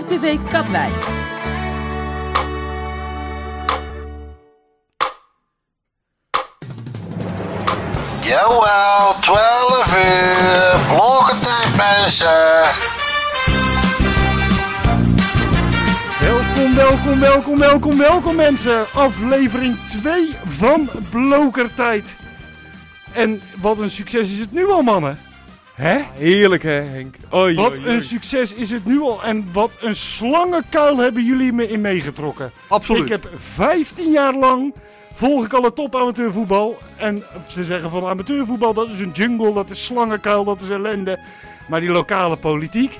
RTV Katwijk. Jawel, 12 uur. Blokkentijd, mensen. Welkom, welkom, welkom, welkom, welkom mensen. Aflevering 2 van Blokertijd. En wat een succes is het nu al, mannen. Hè? Heerlijk hè, Henk. Oei, Wat oei, een succes is het nu al. En wat een slangenkuil hebben jullie me in meegetrokken. Absoluut. Ik heb 15 jaar lang volg ik al het top amateurvoetbal. En ze zeggen van amateurvoetbal, dat is een jungle, dat is slangenkuil, dat is ellende. Maar die lokale politiek.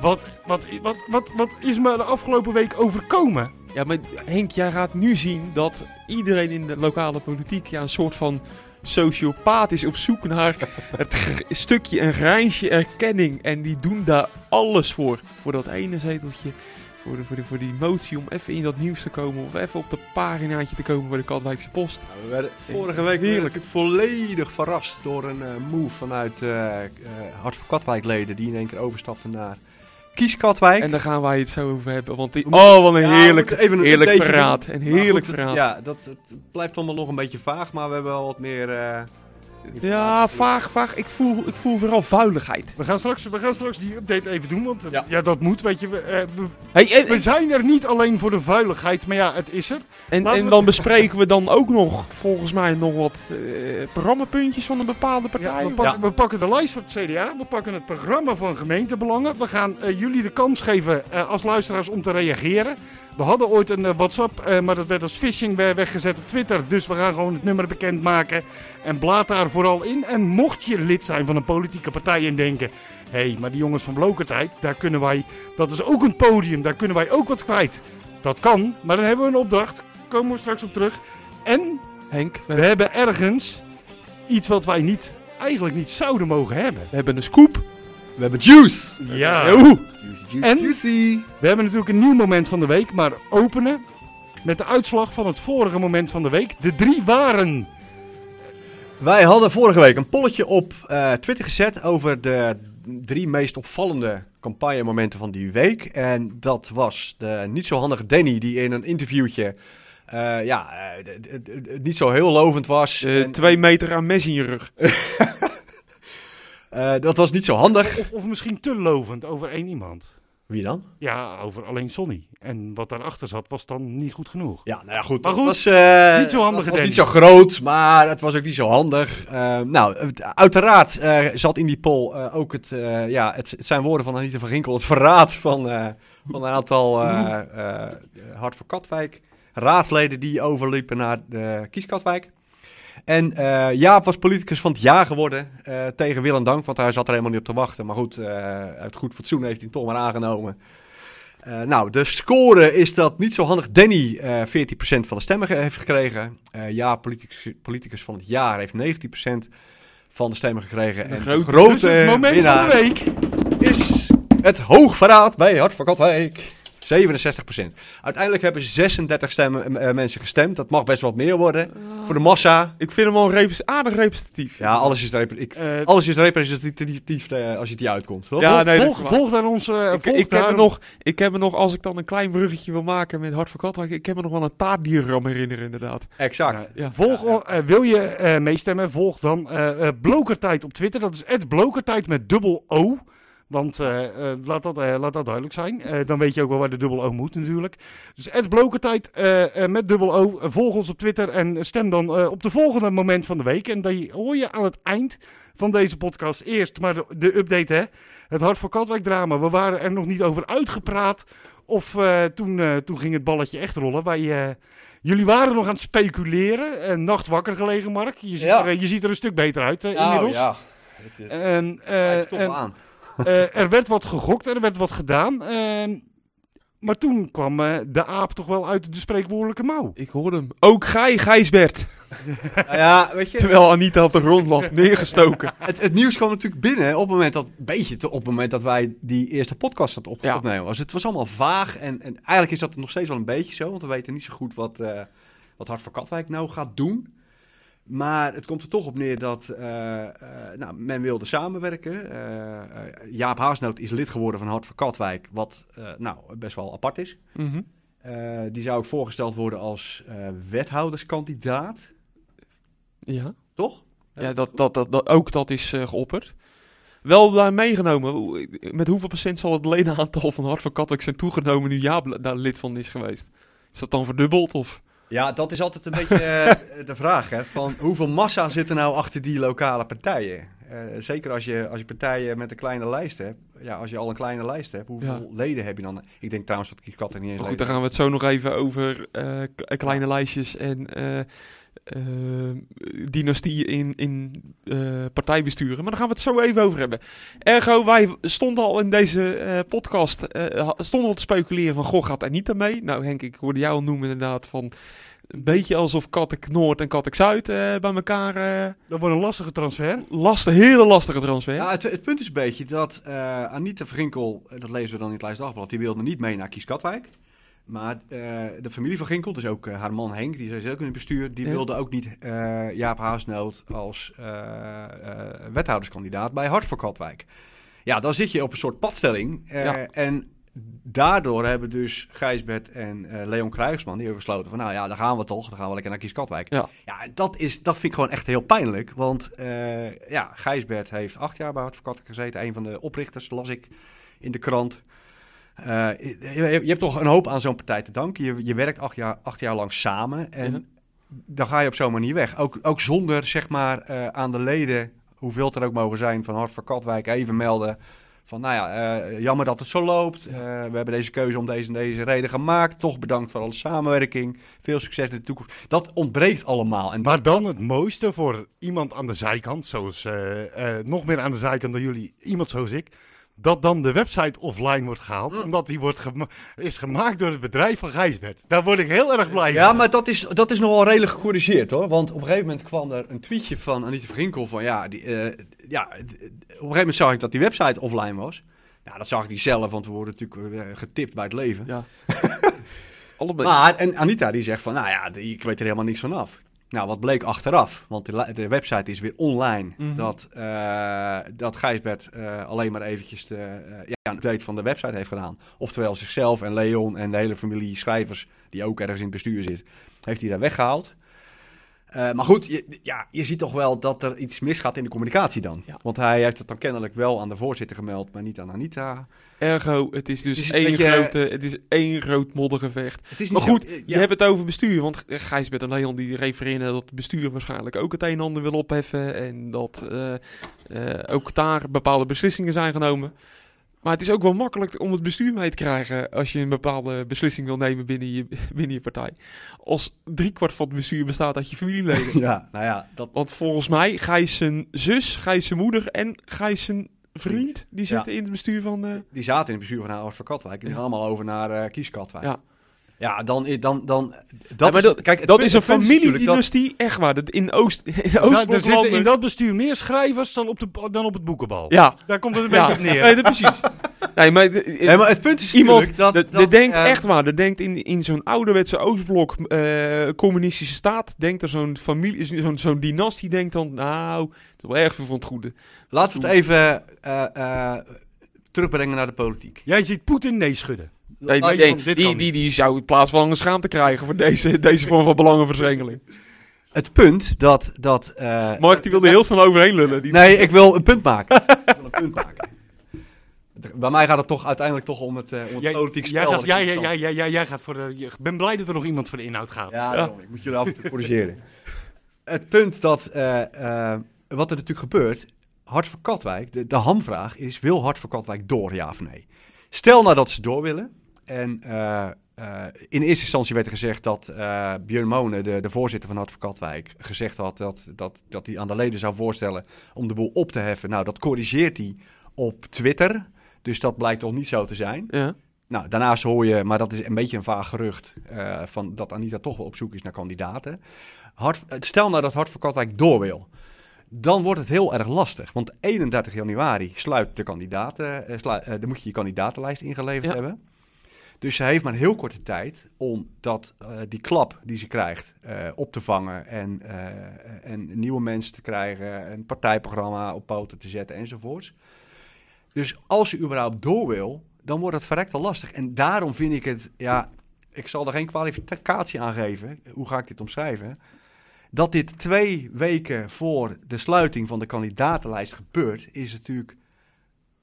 Wat, wat, wat, wat, wat is me de afgelopen week overkomen? Ja, maar Henk, jij gaat nu zien dat iedereen in de lokale politiek ja, een soort van sociopaat is op zoek naar het stukje, een grijnsje erkenning. En die doen daar alles voor. Voor dat ene zeteltje, voor, de, voor, de, voor die motie om even in dat nieuws te komen. Of even op de paginaatje te komen bij de Katwijkse Post. We werden vorige week Heerlijk. volledig verrast door een eh, move vanuit eh eh, Hart voor Katwijk leden die in één keer overstapten naar Kies Katwijk. En daar gaan wij het zo over hebben. Want die, oh, wat een Ja, heerlijk, even een heerlijk verraad. Een heerlijk goed, verraad. Ja, dat, het blijft allemaal nog een beetje vaag, maar we hebben wel wat meer... eh, Ja, vaag, vaag. Ik voel, ik voel vooral vuiligheid. We gaan straks, we gaan straks die update even doen, want eh, ja, Ja. dat moet, weet je. We, eh, we, Hey, en, we zijn er niet alleen voor de vuiligheid, maar ja, het is er. en, Laten en we- dan bespreken we dan ook nog, volgens mij, nog wat eh programmapuntjes van een bepaalde Ja, partij. we, pakken, we pakken de lijst van het CDA, we pakken het programma van gemeentebelangen. We gaan jullie de kans geven als luisteraars om te reageren. We hadden ooit een eh, WhatsApp, eh, maar dat werd als phishing we- weggezet op Twitter. Dus we gaan gewoon het nummer bekendmaken. En blaad daar vooral in. En mocht je lid zijn van een politieke partij en denken... Hé, hey, maar die jongens van Blokertijd, daar kunnen wij... Dat is ook een podium, daar kunnen wij ook wat kwijt. Dat kan, maar dan hebben we een opdracht. Komen we straks op terug. En Henk, we, we hebben ergens iets wat wij niet, eigenlijk niet zouden mogen hebben. we hebben een scoop. We hebben Juice! Ja. Oeh. Juice, juice, En? juicy! We hebben natuurlijk een nieuw moment van de week, maar openen met de uitslag van het vorige moment van de week. De drie waren. Wij hadden vorige week een polletje op eh, Twitter gezet over de drie meest opvallende campagnemomenten van die week. En dat was de niet zo handige Danny die in een interviewtje eh, ja, eh, niet zo heel lovend was. En, twee meter aan mes in je rug. eh, dat was niet zo handig. Of, of misschien te lovend over één iemand. Wie dan? Ja, over alleen Sonny. En wat daarachter zat was dan niet goed genoeg. Ja, nou ja, goed. Maar goed, was, eh, niet zo handig dat was niet zo groot, maar het was ook niet zo handig. Eh, nou, het- uiteraard zat in die poll ook het, ja, het, het zijn woorden van Anita van Ginkel, het verraad van, van een aantal Hart voor Katwijk raadsleden die overliepen naar de Kies Katwijk. En eh, Jaap was politicus van het jaar geworden eh, tegen Willem Dank, want hij zat er helemaal niet op te wachten. Maar goed, eh, uit goed fatsoen heeft hij toch maar aangenomen. Nou, de score is dat niet zo handig Danny eh 14% van de stemmen heeft gekregen. Eh ja, politicus, politicus van het jaar heeft 19% van de stemmen gekregen. De en grote- de grote het moment van de week. is het hoogverraad bij Hart voor Katwijk. 67%. Uiteindelijk hebben 36 stemmen, eh, mensen gestemd. Dat mag best wat meer worden voor de massa. Ik vind hem al repres- aardig representatief. Ja, alles is, repre- ik, Eh, alles is representatief eh, als je het die uitkomt. toch? Ja, nee, volg, volg daar ons. eh, Ik, volg ik, daar heb nog, ik heb nog, als ik dan een klein bruggetje wil maken met Hart voor Katwijk, ik heb me nog wel een taartdiagram herinneren inderdaad. Exact. Ja, Ja. Volg, eh, wil je eh, meestemmen? Volg dan eh, eh, Blokertijd op Twitter. Dat is Blokertijd met dubbel O. Want eh, eh, laat, dat, eh, laat dat duidelijk zijn. Dan weet je ook wel waar de dubbel O moet natuurlijk. Dus Blokertijd eh, eh, met dubbel O. Volg ons op Twitter en stem dan op de volgende moment van de week. En die hoor je aan het eind van deze podcast. Eerst maar de, de update hè. Het Hart voor Katwijk drama. We waren er nog niet over uitgepraat. Of toen, toen ging het balletje echt rollen. Wij... Jullie waren nog aan het speculeren. en nacht wakker gelegen, Mark. Je ziet, Ja. er, je ziet er een stuk beter uit eh, Nou, inmiddels. ja. Het is- En, en, aan. Eh, er werd wat gegokt, er werd wat gedaan. en- maar toen kwam eh, de aap toch wel uit de spreekwoordelijke mouw. Ik hoorde hem. Ook gij, Gijsbert. Nou ja, weet je, Terwijl Anita op de grond lag, neergestoken. Het, het nieuws kwam natuurlijk binnen op het moment dat, beetje te- op het moment dat wij die eerste podcast had op, Ja. opnemen. Was. Het was allemaal vaag en, en eigenlijk is dat nog steeds wel een beetje zo, want we weten niet zo goed wat, eh, wat Hart voor Katwijk nou gaat doen. Maar het komt er toch op neer dat eh, eh, nou, men wilde samenwerken. Eh, Jaap Haasnoot is lid geworden van Hart voor Katwijk, wat nou, best wel apart is. Mhm. Die zou ook voorgesteld worden als wethouderskandidaat, Ja. toch? Ja, dat, dat, dat, dat- ook dat is geopperd. Wel daar meegenomen. Met hoeveel procent zal het ledenaantal van Hart van Katwijk zijn toegenomen nu Jaap daar lid van is geweest? Is dat dan verdubbeld of... Ja, dat is altijd een beetje eh, de vraag. Hè, van hoeveel massa zit er nou achter die lokale partijen? Eh, zeker als je, als je partijen met een kleine lijst hebt. Ja, als je al een kleine lijst hebt, hoeveel leden heb je dan? Ik denk trouwens dat Kieskat er niet eens Maar goed, dan gaan we het zo nog even over eh, kleine lijstjes en eh dynastieën in, in eh, partijbesturen. Maar daar gaan we het zo even over hebben. Ergo, wij stonden al in deze eh, podcast eh, stonden al te speculeren van, goh, gaat Anita mee? Nou Henk, ik hoorde jou al noemen inderdaad van... Een beetje alsof Kattek Noord en Kattek Zuid eh, bij elkaar eh Dat wordt een lastige transfer. lastig, hele lastige transfer. Ja, het, het punt is een beetje dat eh, Anita Vrinkel, dat lezen we dan in het Lijst Dagblad, die wilde niet mee naar Kieskatwijk. Maar eh, de familie van Ginkel, dus ook eh, haar man Henk, die zit ook in het bestuur, die wilde ook niet eh, Jaap Haasnoot als wethouderskandidaat bij Hart voor Katwijk. Ja, dan zit je op een soort padstelling. Ja. En daardoor hebben dus Gijsbert en Leon Krijgsman, die hebben besloten van nou ja, dan gaan we toch, dan gaan we lekker naar Kieskatwijk. Ja. Ja, dat, is, dat vind ik gewoon echt heel pijnlijk. Want ja, Gijsbert heeft acht jaar bij Hart voor Katwijk gezeten. Een van de oprichters, las ik in de krant. Eh, je, hebt toch een hoop aan zo'n partij te danken. Je, je werkt acht jaar, acht jaar lang samen. En dan ga je op zo'n manier weg. Ook, ook zonder, zeg maar, eh, aan de leden, hoeveel het er ook mogen zijn, van Hart voor Katwijk even melden. Van, nou ja, eh, jammer dat het zo loopt. Eh, we hebben deze keuze om deze en deze reden gemaakt. Toch bedankt voor alle samenwerking. Veel succes in de toekomst. Dat ontbreekt allemaal. En Maar dan het mooiste voor iemand aan de zijkant, zoals eh, eh, nog meer aan de zijkant dan jullie, iemand zoals ik, dat dan de website offline wordt gehaald, omdat die wordt gema- is gemaakt door het bedrijf van Gijsbert. Daar word ik heel erg blij Ja, van. maar dat is, dat is nogal redelijk gecorrigeerd hoor. Want op een gegeven moment kwam er een tweetje van Anita Vrinkel van ja, die, eh, ja, op een gegeven moment zag ik dat die website offline was. Ja, dat zag ik niet zelf, want we worden natuurlijk eh, getipt bij het leven. Ja. Allebei. Maar, en Anita die zegt van, nou ja, ik weet er helemaal niks van af. Nou, wat bleek achteraf, want de, website is weer online, Mhm. dat, eh, dat Gijsbert eh, alleen maar eventjes de, eh, ja, een update van de website heeft gedaan. Oftewel zichzelf en Leon en de hele familie schrijvers, die ook ergens in het bestuur zit, heeft hij daar weggehaald. Eh, maar goed, je, ja, je ziet toch wel dat er iets misgaat in de communicatie dan. Ja. Want hij heeft het dan kennelijk wel aan de voorzitter gemeld, maar niet aan Anita. Ergo, het is dus Het is een één, beetje- grote, het is één groot moddergevecht. Het is Maar goed, zo- eh, je hebt het over bestuur. Want Gijsbert en Leon die refereren dat het bestuur waarschijnlijk ook het een en ander wil opheffen. En dat eh, eh, ook daar bepaalde beslissingen zijn genomen. Maar het is ook wel makkelijk om het bestuur mee te krijgen als je een bepaalde beslissing wil nemen binnen je, binnen je partij. Als driekwart van het bestuur bestaat uit je familieleden. Ja, nou ja, dat, Want volgens mij, Gijs zijn zus, Gijs zijn moeder en Gijs zijn vriend, die Ja. zitten in het bestuur van... eh, Die zaten in het bestuur van Hart voor Katwijk. Die gaan allemaal over naar Kieskatwijk. Ja. Ja, dan, dan, dan dat, Ja, is, dat, kijk, dat is een dat- familiedynastie, echt waar. Dat in Oost, in Ja, er zitten in dat bestuur meer schrijvers dan op, de, dan op het boekenbal. Ja, Daar komt het een ja. beetje op neer. Nee, dat precies. Nee, maar, eh, Nee, maar het punt is iemand dat... dat, denkt eh, echt waar. Dat denkt in, in zo'n ouderwetse Oostblok eh, communistische staat, denkt er zo'n familie, zo'n zo'n dynastie denkt dan, nou, het is wel erg veel van het goede. Laten we het even eh, eh, terugbrengen naar de politiek. Jij ziet Poetin nee schudden. Nee, die, die, van dit die, kan die, die zou plaatsvervangende schaamte krijgen voor deze, deze vorm van belangenverstrengeling. Het punt dat... dat eh, Mark die wilde heel snel overheen lullen. Die, Nee, ik wil een punt maken. ik wil een punt maken. Bij mij gaat het toch uiteindelijk toch om het, eh, om het Jij, politiek jij, spel. gaat, jij, in jij, stand- jij, jij, jij gaat voor de... Ik ben blij dat er nog iemand voor de inhoud gaat. Ja, Ja. daarom, ik moet jullie af en toe corrigeren. Het punt dat, eh, eh, wat er natuurlijk gebeurt, Hart voor Katwijk, de, de hamvraag is, wil Hart voor Katwijk door, ja of nee? Stel nou dat ze door willen, en eh, eh, in eerste instantie werd er gezegd dat eh Björn Monen, de, de voorzitter van Hart voor Katwijk, gezegd had dat, dat, dat hij aan de leden zou voorstellen om de boel op te heffen. Nou, dat corrigeert hij op Twitter, dus dat blijkt toch niet zo te zijn. ja. Nou, daarnaast hoor je, maar dat is een beetje een vaag gerucht, van dat Anita toch wel op zoek is naar kandidaten. Hart, stel nou dat Hart voor Katwijk door wil. Dan wordt het heel erg lastig. Want 31 januari sluit de kandidaten, dan moet je je kandidatenlijst ingeleverd Ja. hebben. Dus ze heeft maar een heel korte tijd om dat, eh, die klap die ze krijgt eh, op te vangen. En, eh, en nieuwe mensen te krijgen. Een partijprogramma op poten te zetten enzovoorts. Dus als ze überhaupt door wil, dan wordt het verrekt al lastig. En daarom vind ik het, ja, ik zal er geen kwalificatie aan geven. Hoe ga ik dit omschrijven? Dat dit twee weken voor de sluiting van de kandidatenlijst gebeurt, is natuurlijk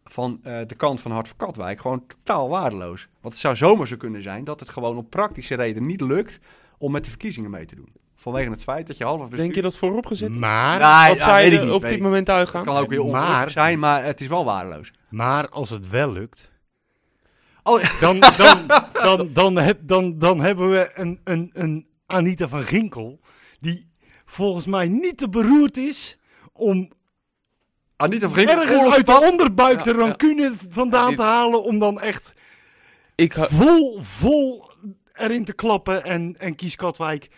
van eh, de kant van Hart van Katwijk gewoon totaal waardeloos. Want het zou zomaar zo kunnen zijn dat het gewoon op praktische reden niet lukt om met de verkiezingen mee te doen. Vanwege het feit dat je half Denk je dat vooropgezet is? Maar, Nee, Wat ja, zij weet ik er niet, op dit moment Het uitgaan? kan ook weer Maar- zijn, maar het is wel waardeloos. maar als het wel lukt, Oh, ja. dan, dan, dan, dan, heb, dan, dan hebben we een, een, een Anita van Ginkel die volgens mij niet te beroerd is om Anita ergens uit de onderbuik Ja, de rancune vandaan dit- te halen om dan echt Ik, ha- vol, vol erin te klappen en, en Kies Katwijk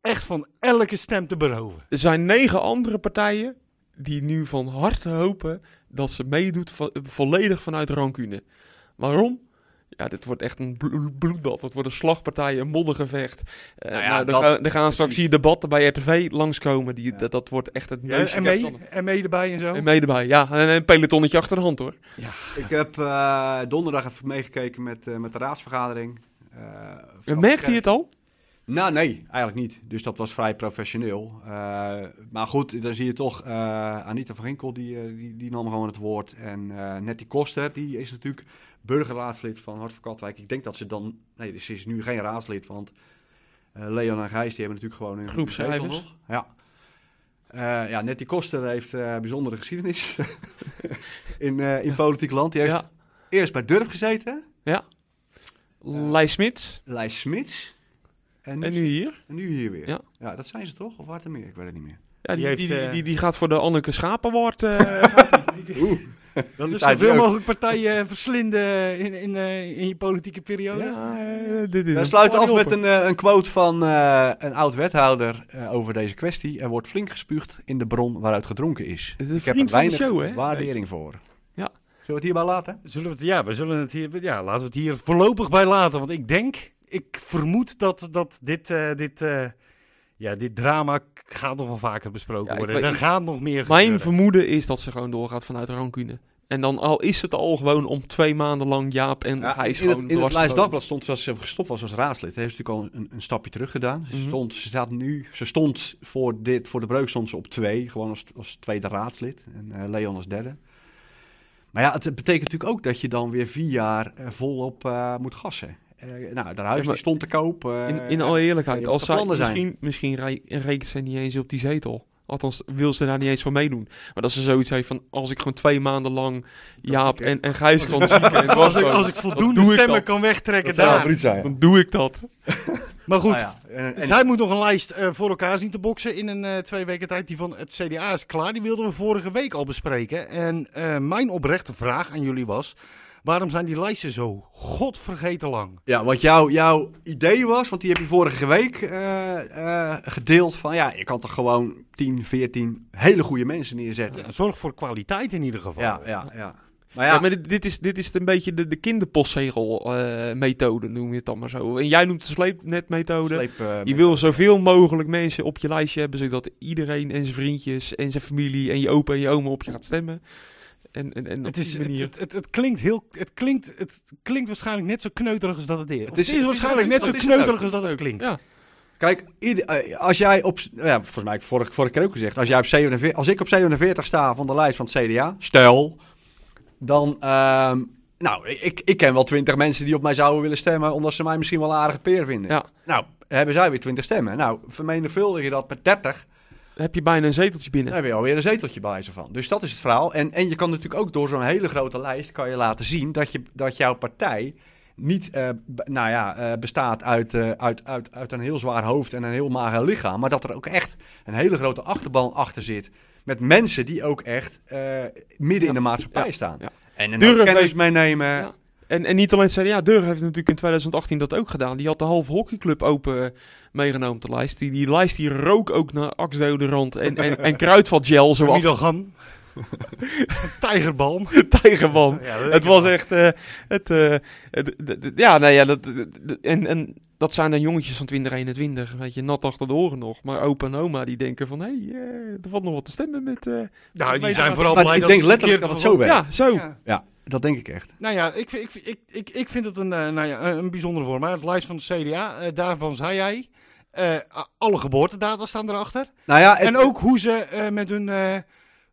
echt van elke stem te beroven. er zijn negen andere partijen die nu van harte hopen dat ze meedoet vo- volledig vanuit rancune. Waarom? Ja, dit wordt echt een blo- bloedbad. Het wordt een slagpartij, een moddergevecht. Eh, Nou ja, nou, er, dat- gaan, er gaan straks hier debatten bij RTV langskomen. Die, Ja. dat, dat wordt echt het Ja, neusje en, rechts mee, en mee erbij en zo. En mee erbij, ja. En een pelotonnetje achter de hand, hoor. Ik heb eh, donderdag even meegekeken met, eh, met de raadsvergadering. Eh, En merkte je het al? Nou, nee, eigenlijk niet. Dus dat was vrij professioneel. Eh, maar goed, dan zie je toch eh, Anita van Ginkel, die, eh, die, die nam gewoon het woord. En eh Nettie Koster, die is natuurlijk burgerraadslid van Hart van Katwijk. Ik denk dat ze dan... Nee, ze is nu geen raadslid, want eh, Leon en Gijs die hebben natuurlijk gewoon een Groepsschrijvers. nog. Ja. Eh, ja, Nettie Koster heeft eh bijzondere geschiedenis in, eh, in politiek land. Die heeft Ja. eerst bij Durf gezeten, Lijs Smits. Lijs Smits. En En nu hier. en nu hier weer. Ja. Ja. dat zijn ze toch? Of waar er meer? Ik weet het niet meer. Ja, die, Die die, heeft, die, die, die gaat voor de Anneke Schapenwoord. eh, Oeh. Dat is zoveel mogelijk partijen verslinden in, in, eh, in je politieke periode. ja, eh, dit is We sluiten af met een, eh, een quote van eh, een oud-wethouder over deze kwestie. Er wordt flink gespuugd in de bron waaruit gedronken is. Het is een Ik heb er weinig show, hè? waardering voor. Ja. Zullen we het hierbij laten? Zullen we het, ja, we zullen het hier, ja, laten we het hier voorlopig bij laten. Want ik denk, ik vermoed dat, dat dit, eh, dit, eh, ja, dit drama gaat nog wel vaker besproken Ja, worden. weet Er gaat nog meer Mijn gebeuren. vermoeden is dat ze gewoon doorgaat vanuit rancune. En dan al is het al gewoon om twee maanden lang Jaap en Ja, Gijs in het, gewoon in het Leids Dagblad stond, zoals ze gestopt was als raadslid, heeft ze natuurlijk al een, een stapje terug gedaan. Ze, Mhm. stond, ze, staat nu, ze stond voor, dit, voor de breuk stond ze op twee, gewoon als, als tweede raadslid. En eh, Leon als derde. Maar ja, het betekent natuurlijk ook dat je dan weer vier jaar eh, volop eh, moet gassen. Eh, nou, haar huis Ja, maar die stond te koop. eh, In, in alle eerlijkheid, als zij, misschien, misschien rij- rekent ze niet eens op die zetel. Althans, wil ze daar niet eens van meedoen. Maar dat ze zoiets heeft van, als ik gewoon twee maanden lang Jaap en, en Gijs kan zien... en Als ik, als ik voldoende ik stemmen dat. kan wegtrekken Dat daar. zijn. Dan doe ik dat. Maar goed, Nou ja, en, en- zij moet nog een lijst eh, voor elkaar zien te boksen in een eh, twee weken tijd. Die van het CDA is klaar. Die wilden we vorige week al bespreken. En eh, mijn oprechte vraag aan jullie was... Waarom zijn die lijsten zo godvergeten lang? ja, wat jouw jouw idee was, want die heb je vorige week eh, eh, gedeeld. Van ja, je kan toch gewoon 10, 14 hele goede mensen neerzetten. Ja, zorg voor kwaliteit in ieder geval. Ja, ja, ja. Maar Ja, ja, maar dit, dit is, dit is een beetje de, de kinderpostzegel-methode, noem je het dan maar zo. En jij noemt de sleepnet-methode. sleep, eh, Je wil zoveel mogelijk mensen op je lijstje hebben, zodat iedereen en zijn vriendjes en zijn familie en je opa en je oma op je gaat stemmen. En, en, en op Het, is, die het, manier. het, het, het klinkt heel, het, klinkt, het klinkt waarschijnlijk net zo kneuterig als dat het is. Het Het is- is, het is waarschijnlijk net zo het is ook. kneuterig als dat het klinkt. Ja. Kijk, eh, als jij op, ja, volgens mij heb ik het vorige, vorige keer ook gezegd, als, jij op 47, als ik op 47 sta van de lijst van het CDA, stel, dan, ehm, nou, ik, ik ken wel 20 mensen die op mij zouden willen stemmen, omdat ze mij misschien wel een aardige peer vinden. Ja. Nou, hebben zij weer 20 stemmen. Nou, vermenigvuldig je dat met 30, Dan heb je bijna een zeteltje binnen. dan heb je alweer een zeteltje bij ze van. Dus dat is het verhaal. En, en je kan natuurlijk ook door zo'n hele grote lijst kan je laten zien dat, je, dat jouw partij niet eh, nou ja, eh, bestaat uit, eh, uit, uit, uit een heel zwaar hoofd en een heel mager lichaam. Maar dat er ook echt een hele grote achterban achter zit. Met mensen die ook echt midden in de maatschappij Ja. staan. Ja. En een Durf meenemen. Ja. En, en niet alleen het CDA, Durf heeft natuurlijk in 2018 dat ook gedaan. Die had de halve hockeyclub open eh, meegenomen op de lijst. Die, die lijst die rook ook naar axdeodorant en, en, en kruidvatgel. Zo Middelgam. Tijgerbalm. Tijgerman. Ja, dat Het was wel. echt. eh, het, d- ja, nou ja, dat, en, en dat zijn dan jongetjes van 2021, weet je, nat achter de oren nog. Maar opa en oma die denken van, hé, hey, eh, er valt nog wat te stemmen met... eh, Nou, die zijn vooral blij ik denk letterlijk dat het zo werkt. ja, zo. Ja. Ja, dat denk ik echt. Nou ja, ik, vind- ik, ik, ik, ik vind het een, eh, nou ja, een bijzondere vorm. Het lijst van de CDA, daarvan zei jij, eh, alle geboortedata staan erachter. Nou ja, het- En ook hoe ze eh, met, hun, eh,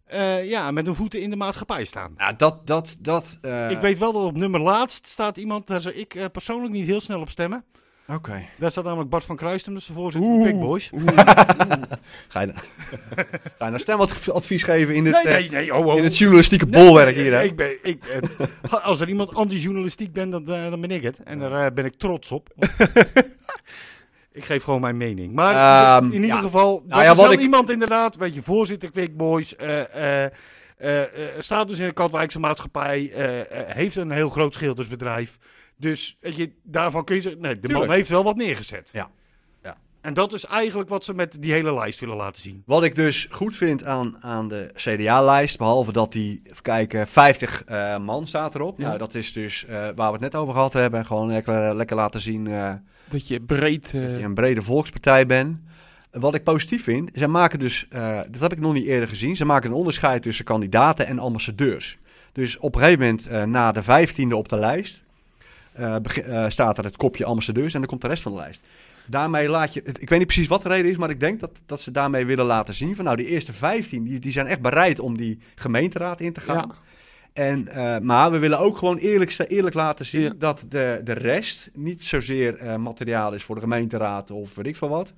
eh, ja, met hun voeten in de maatschappij staan. Ja, dat, dat, dat... eh, ik weet wel dat op nummer laatst staat iemand, daar zou ik eh, persoonlijk niet heel snel op stemmen. Oké. Daar staat namelijk Bart van Kruistem, dus de voorzitter van Oeh. Big Boys. Ga je, ga je nou stemadvies geven in het, Nee, eh, nee, nee, oh, oh. in het journalistieke bolwerk hier, hè? Ik ben, ik, het- als er iemand anti-journalistiek bent, dan, eh, dan ben ik het. En daar eh, ben ik trots op. ik geef gewoon mijn mening. Maar Ehm, in ieder ja. geval, Nou ja, wel ik- iemand inderdaad, weet je, voorzitter Quick Boys, eh, eh, eh, eh, staat dus in de Katwijkse maatschappij, eh, eh, heeft een heel groot schildersbedrijf. Dus weet je, daarvan kun je zeggen, nee, de man heeft wel wat neergezet. Ja. Ja. En dat is eigenlijk wat ze met die hele lijst willen laten zien. Wat ik dus goed vind aan, aan de CDA-lijst, behalve dat die, even kijken, 50 eh, man staat erop. Ja. Nou, dat is dus eh, waar we het net over gehad hebben. Gewoon lekker, lekker laten zien eh, Dat je breed... eh, dat je een brede volkspartij bent. Wat ik positief vind, zij maken dus, eh, dat heb ik nog niet eerder gezien, ze maken een onderscheid tussen kandidaten en ambassadeurs. Dus op een gegeven moment, eh, na de vijftiende op de lijst, eh, eh, staat er het kopje ambassadeurs en dan komt de rest van de lijst. Daarmee laat je, ik weet niet precies wat de reden is, maar ik denk dat, dat ze daarmee willen laten zien van nou, die eerste 15, die, die zijn echt bereid om die gemeenteraad in te gaan. ja. En, eh, maar we willen ook gewoon eerlijk, eerlijk laten zien Ja. dat de, de rest niet zozeer eh, materiaal is voor de gemeenteraad of weet ik veel wat.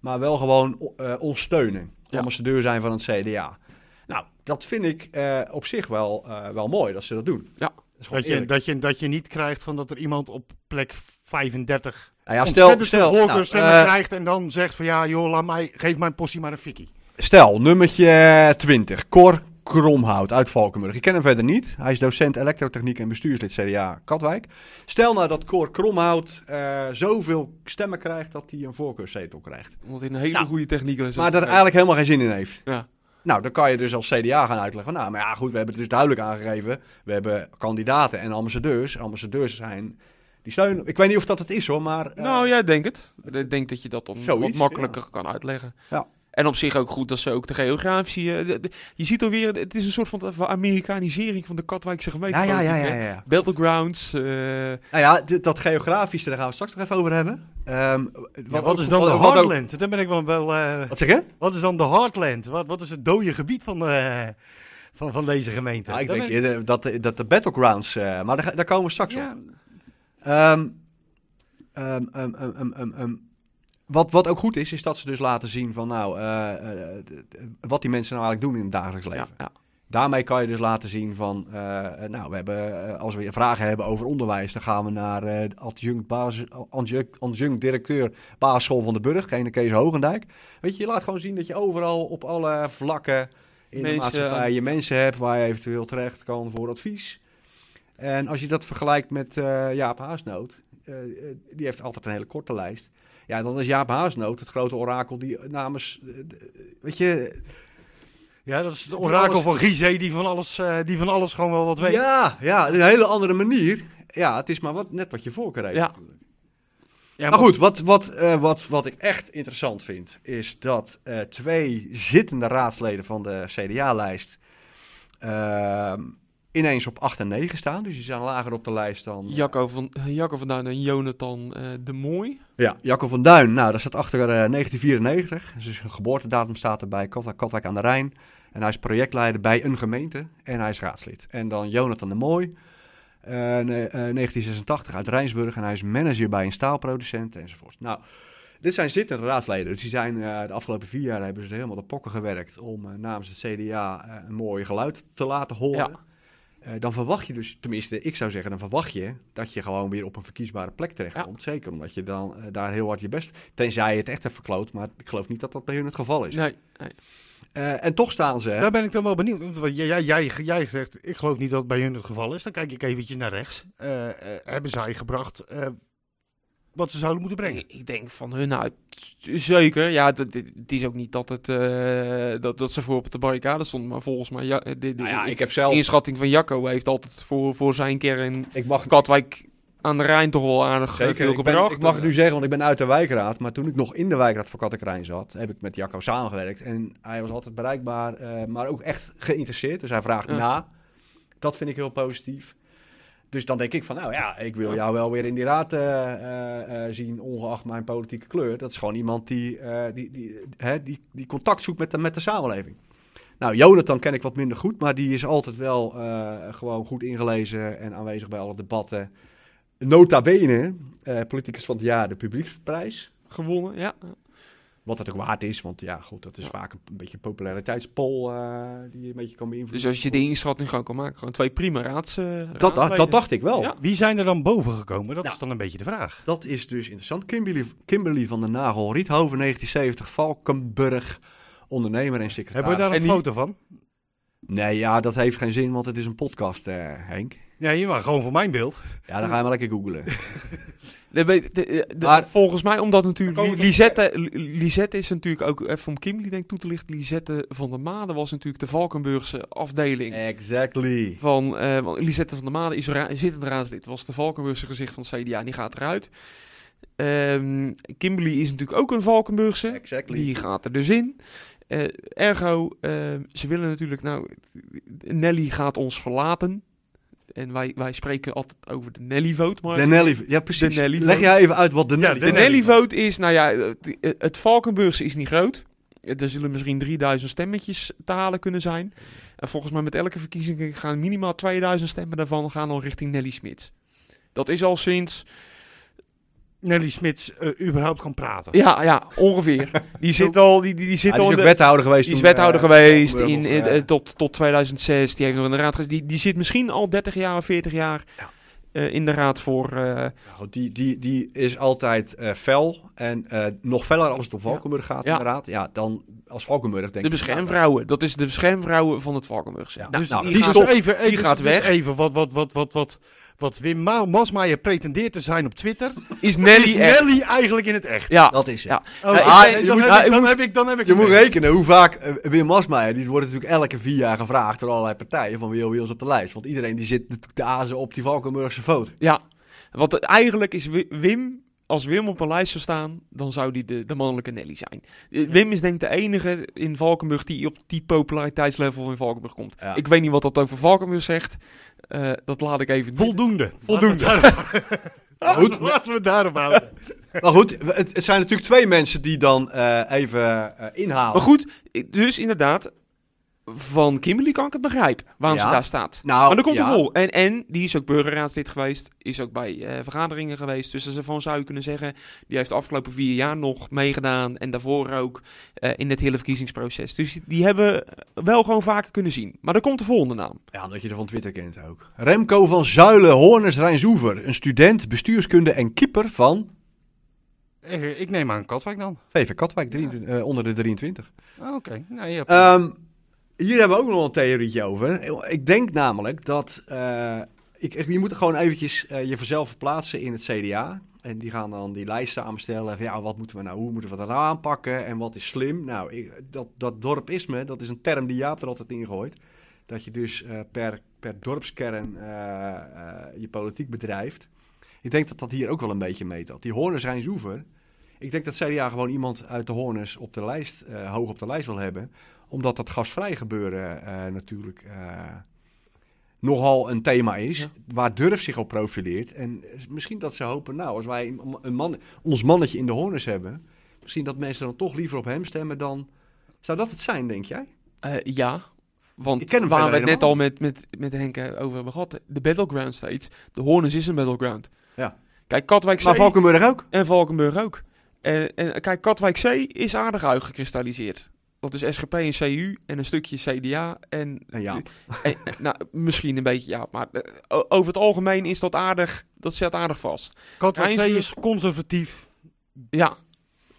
Maar wel gewoon eh, ons steunen. Ja. Ambassadeur zijn van het CDA. Nou, dat vind ik eh, op zich wel, eh, wel mooi dat ze dat doen. Ja. Dat Dat je, dat, je, dat je niet krijgt van dat er iemand op plek 35 Nou ja, stel, stel, nou, eh, krijgt en dan zegt van ja joh, laat mij, geef mijn postie maar een fikkie. stel, nummertje 20. Cor Kromhout uit Valkenburg. Ik ken hem verder niet. Hij is docent elektrotechniek en bestuurslid CDA Katwijk. Stel nou dat Cor Kromhout eh, zoveel stemmen krijgt dat hij een voorkeurszetel krijgt. Omdat hij een hele Nou, goede techniek is. Maar daar eigenlijk helemaal geen zin in heeft. Ja. Nou, dan kan je dus als CDA gaan uitleggen. Nou, maar ja, goed, we hebben het dus duidelijk aangegeven. We hebben kandidaten en ambassadeurs. Ambassadeurs zijn die steunen. Ik weet niet of dat het is hoor, maar. eh, Nou ja, ik denk het. Ik denk dat je dat dan Zoiets, wat makkelijker kan uitleggen. Ja. En op zich ook goed dat ze ook de geografische... eh, de- de- je ziet alweer, het is een soort van Amerikanisering van de Katwijkse gemeente. ja, ja, ja, ja. Battlegrounds. eh, Nou ja, dit- dat geografische, daar gaan we straks nog even over hebben. Ehm, Wat, is dan de Heartland? Dan ben ik wel... wel eh, Wat zeg je? wat is dan de Heartland? Wat, wat is het dode gebied van, eh, van, van deze gemeente? Nou, ik denk dat, de- dat de battlegrounds, eh, maar daar, daar komen we straks op. Ehm, ehm, Wat, wat ook goed is, is dat ze dus laten zien van nou, eh, eh, wat die mensen nou eigenlijk doen in het dagelijks leven. ja, ja. Daarmee kan je dus laten zien van, eh, nou, we hebben, als we vragen hebben over onderwijs, dan gaan we naar adjunct, basis, adjunct, adjunct directeur basisschool van de Burg, Kene Kees Hogendijk. Weet je, je laat gewoon zien dat je overal op alle vlakken in de Mensen, maatschappij eh, je mensen hebt waar je eventueel terecht kan voor advies. En als je dat vergelijkt met Jaap Haasnoot, die heeft altijd een hele korte lijst. Ja, dan is Jaap Haasnoot het grote orakel die namens, eh, d- weet je, ja, dat is het orakel alles- van Gizeh die van, alles, eh, die van alles gewoon wel wat weet. Ja, ja, een hele andere manier. Ja, het is maar wat, net wat je voorkeur heeft. Ja. natuurlijk. Ja, Maar goed, wat, wat, eh, wat, wat ik echt interessant vind, is dat eh, twee zittende raadsleden van de CDA-lijst ehm, ineens op 8 en 9 staan. Dus die staan lager op de lijst dan... Jacco van, Jacco van Duin en Jonathan eh, de Mooi. Ja, Jacco van Duin, nou, dat staat achter eh, 1994. Dus een geboortedatum staat erbij, Katwijk, Katwijk aan de Rijn. En hij is projectleider bij een gemeente en hij is raadslid. En dan Jonathan de Mooi, eh, ne- eh, 1986 uit Rijnsburg. En hij is manager bij een staalproducent enzovoort. Nou, dit zijn zittende raadsleden. Dus die zijn eh, de afgelopen vier jaar hebben ze helemaal de pokken gewerkt om eh, namens het CDA eh, een mooi geluid te laten horen. Ja. Eh, dan verwacht je dus, tenminste, ik zou zeggen, dan verwacht je dat je gewoon weer op een verkiesbare plek terechtkomt. Zeker omdat je dan eh, daar heel hard je best. Tenzij je het echt hebt verkloot, maar ik geloof niet dat dat bij hun het geval is. Nee, nee. Eh, en toch staan ze. Daar ben ik dan wel benieuwd. Want jij, jij, jij zegt, ik geloof niet dat het bij hun het geval is. Dan kijk ik eventjes naar rechts. Hebben zij gebracht, eh, wat ze zouden moeten brengen. Ik, ik denk van hun uit, zeker. Ja, het, is ook niet dat, het, eh, dat, dat ze voor op de barricade stonden, maar volgens mij, ja, de, de Nou ja, ik heb zelf... inschatting van Jacco heeft altijd voor, voor zijn kern Ik mag, Katwijk aan de Rijn toch wel aardig eh, Zeker, veel ik, ben- gebracht. ik mag het nu zeggen, want ik ben uit de wijkraad. Maar toen ik nog in de wijkraad van Kattekrijn zat, heb ik met Jacco samengewerkt. En hij was altijd bereikbaar, eh, maar ook echt geïnteresseerd. Dus hij vraagt Ja. na. Dat vind ik heel positief. Dus dan denk ik van, nou ja, ik wil jou wel weer in die raad eh, eh, eh, zien, ongeacht mijn politieke kleur. Dat is gewoon iemand die, die, die, hè, die, die contact zoekt met de, met de samenleving. Nou, Jonathan ken ik wat minder goed, maar die is altijd wel gewoon goed ingelezen en aanwezig bij alle debatten. Nota bene, politicus van het jaar, de publieksprijs. gewonnen, ja. Wat het ook waard is, want ja, goed, dat is Ja. vaak een, een beetje een populariteitspol eh, die je een beetje kan beïnvloeden. Dus als je de inschatting gewoon kan maken, gewoon twee prima raads, eh, dat, dat, raadsleden. dat dacht ik wel. Ja. Wie zijn er dan boven gekomen? Dat Nou. is dan een beetje de vraag. Dat is dus interessant. Kimberly, Kimberly van den Nagel, Riethoven 1970, Valkenburg, ondernemer en secretaris. Hebben we daar een En die- foto van? Nee, ja, dat heeft geen zin, want het is een podcast, eh, Henk. Ja, je mag gewoon voor mijn beeld. Ja, dan ga je maar lekker googlen. De, de, de- de- Maar- volgens mij, omdat natuurlijk Li- Lisette, Li- Lisette is natuurlijk ook, even om Kimberly denk ik toe te lichten, Lisette van der Made was natuurlijk de Valkenburgse afdeling. exactly. Van, eh want Lisette van der Made is ra- zittend raadslid, was de Valkenburgse gezicht van het CDA en die gaat eruit. Ehm, Kimberly is natuurlijk ook een Valkenburgse. Exactly. Die gaat er dus in. Eh, ergo, eh, ze willen natuurlijk, nou, Nelly gaat ons verlaten. En wij, wij spreken altijd over de Nelly-vote. Maar De Nelly, ja precies. De Nelly Leg jij even uit wat de Ja, Nelly de de vote is. Nelly-vote is, nou ja, het, het Valkenburgse is niet groot. Er zullen misschien 3000 stemmetjes te halen kunnen zijn. En volgens mij met elke verkiezing gaan minimaal 2000 stemmen daarvan gaan dan richting Nelly Smits. Dat is al sinds, Nelly Smits eh, überhaupt kan praten. ja, ja, ongeveer. Die zit al, die, die, die zit Ja, die al is ook de, wethouder geweest. Die is toen, wethouder eh, geweest in, in, eh, tot, tot 2006. Die heeft nog in de raad gezeten. Die, die zit misschien al 30 jaar of 40 jaar Ja. eh, in de raad voor. eh, Nou, die, die, die is altijd eh, fel en eh, nog feller als het om Valkenburg gaat, Ja. inderdaad. Ja, dan als Valkenburg denk de beschermvrouwen. Dat is de beschermvrouwen van het Valkenburgse. Ja. Dus Nou, die die gaat- stop. even, even, gaat dus weg. Even wat, wat, wat, wat, wat, wat Wim Ma- Masmaier pretendeert te zijn op Twitter. is Nelly is. Nelly eigenlijk in het echt. Ja, Dat is het. Ja. Oh, Ja, ah, dan, je moet- heb ah, ik, dan moet- heb ik, dan heb ik Je moet mee. rekenen hoe vaak eh, Wim Masmeijer, die wordt natuurlijk elke vier jaar gevraagd door allerlei partijen van wie wie is op de lijst. Want iedereen die zit natuurlijk te azen op die Valkenburgse foto. ja. Want eigenlijk is Wi- Wim. Als Wim op een lijst zou staan, dan zou die de, de mannelijke Nelly zijn. Eh, Wim is denk ik de enige in Valkenburg die op die populariteitslevel in Valkenburg komt. Ja. Ik weet niet wat dat over Valkenburg zegt. Eh, dat laat ik even. Voldoende. Voldoende. Laten we daarop- Goed. Laten we het daarop houden. Maar goed, het, het zijn natuurlijk twee mensen die dan eh, even eh, inhalen. Maar goed, dus inderdaad, van Kimberly kan ik het begrijpen waarom Ja. ze daar staat. Nou, maar dan komt ja. er vol. En, en die is ook burgerraadslid geweest, is ook bij eh, vergaderingen geweest. Dus daarvan zou je kunnen zeggen, die heeft de afgelopen vier jaar nog meegedaan. En daarvoor ook eh, in het hele verkiezingsproces. Dus die, die hebben wel gewoon vaker kunnen zien. Maar dan komt de volgende naam. Ja, omdat je er van Twitter kent ook. Remco van Zuilen, Horners Rijnsoever. Een student, bestuurskunde en keeper van Eh, Ik neem aan Katwijk dan. VV Katwijk, 23, eh, onder de 23. Ah, Oké. Nou, je hebt- Ehm, hier hebben we ook nog een theorietje over. Ik denk namelijk dat... eh, ik, je moet gewoon eventjes eh, je vanzelf verplaatsen in het CDA. En die gaan dan die lijst samenstellen. Van, ja, wat moeten we nou, hoe moeten we dat aanpakken? En wat is slim? Nou, dat, dat dorpisme, dat is een term die Jaap er altijd in gooit. Dat je dus eh, per, per dorpskern je politiek bedrijft. Ik denk dat dat hier ook wel een beetje meetelt. Die Horners Rijnsoever. Ik denk dat CDA gewoon iemand uit de Horners op de lijst, hoog op de lijst wil hebben omdat dat gasvrij gebeuren eh, natuurlijk eh, nogal een thema is. Ja. Waar Durf zich op profileert. En misschien dat ze hopen, nou, als wij een man, ons mannetje in de horners hebben... misschien dat mensen dan toch liever op hem stemmen dan... Zou dat het zijn, denk jij? Eh, ja, want Ik ken hem waar we het net al met, met, met Henk over hebben gehad. De battleground steeds. De Horners is een battleground. Ja. Kijk, Katwijk Maar Valkenburg ook. en Valkenburg ook. En, en kijk, Katwijk C is aardig uitgekristalliseerd. Dat is SGP en CU en een stukje CDA en... En ja. en- nou, misschien een beetje, ja. Maar eh, over het algemeen is dat aardig, dat zit aardig vast. Katwijk is conservatief. Ja,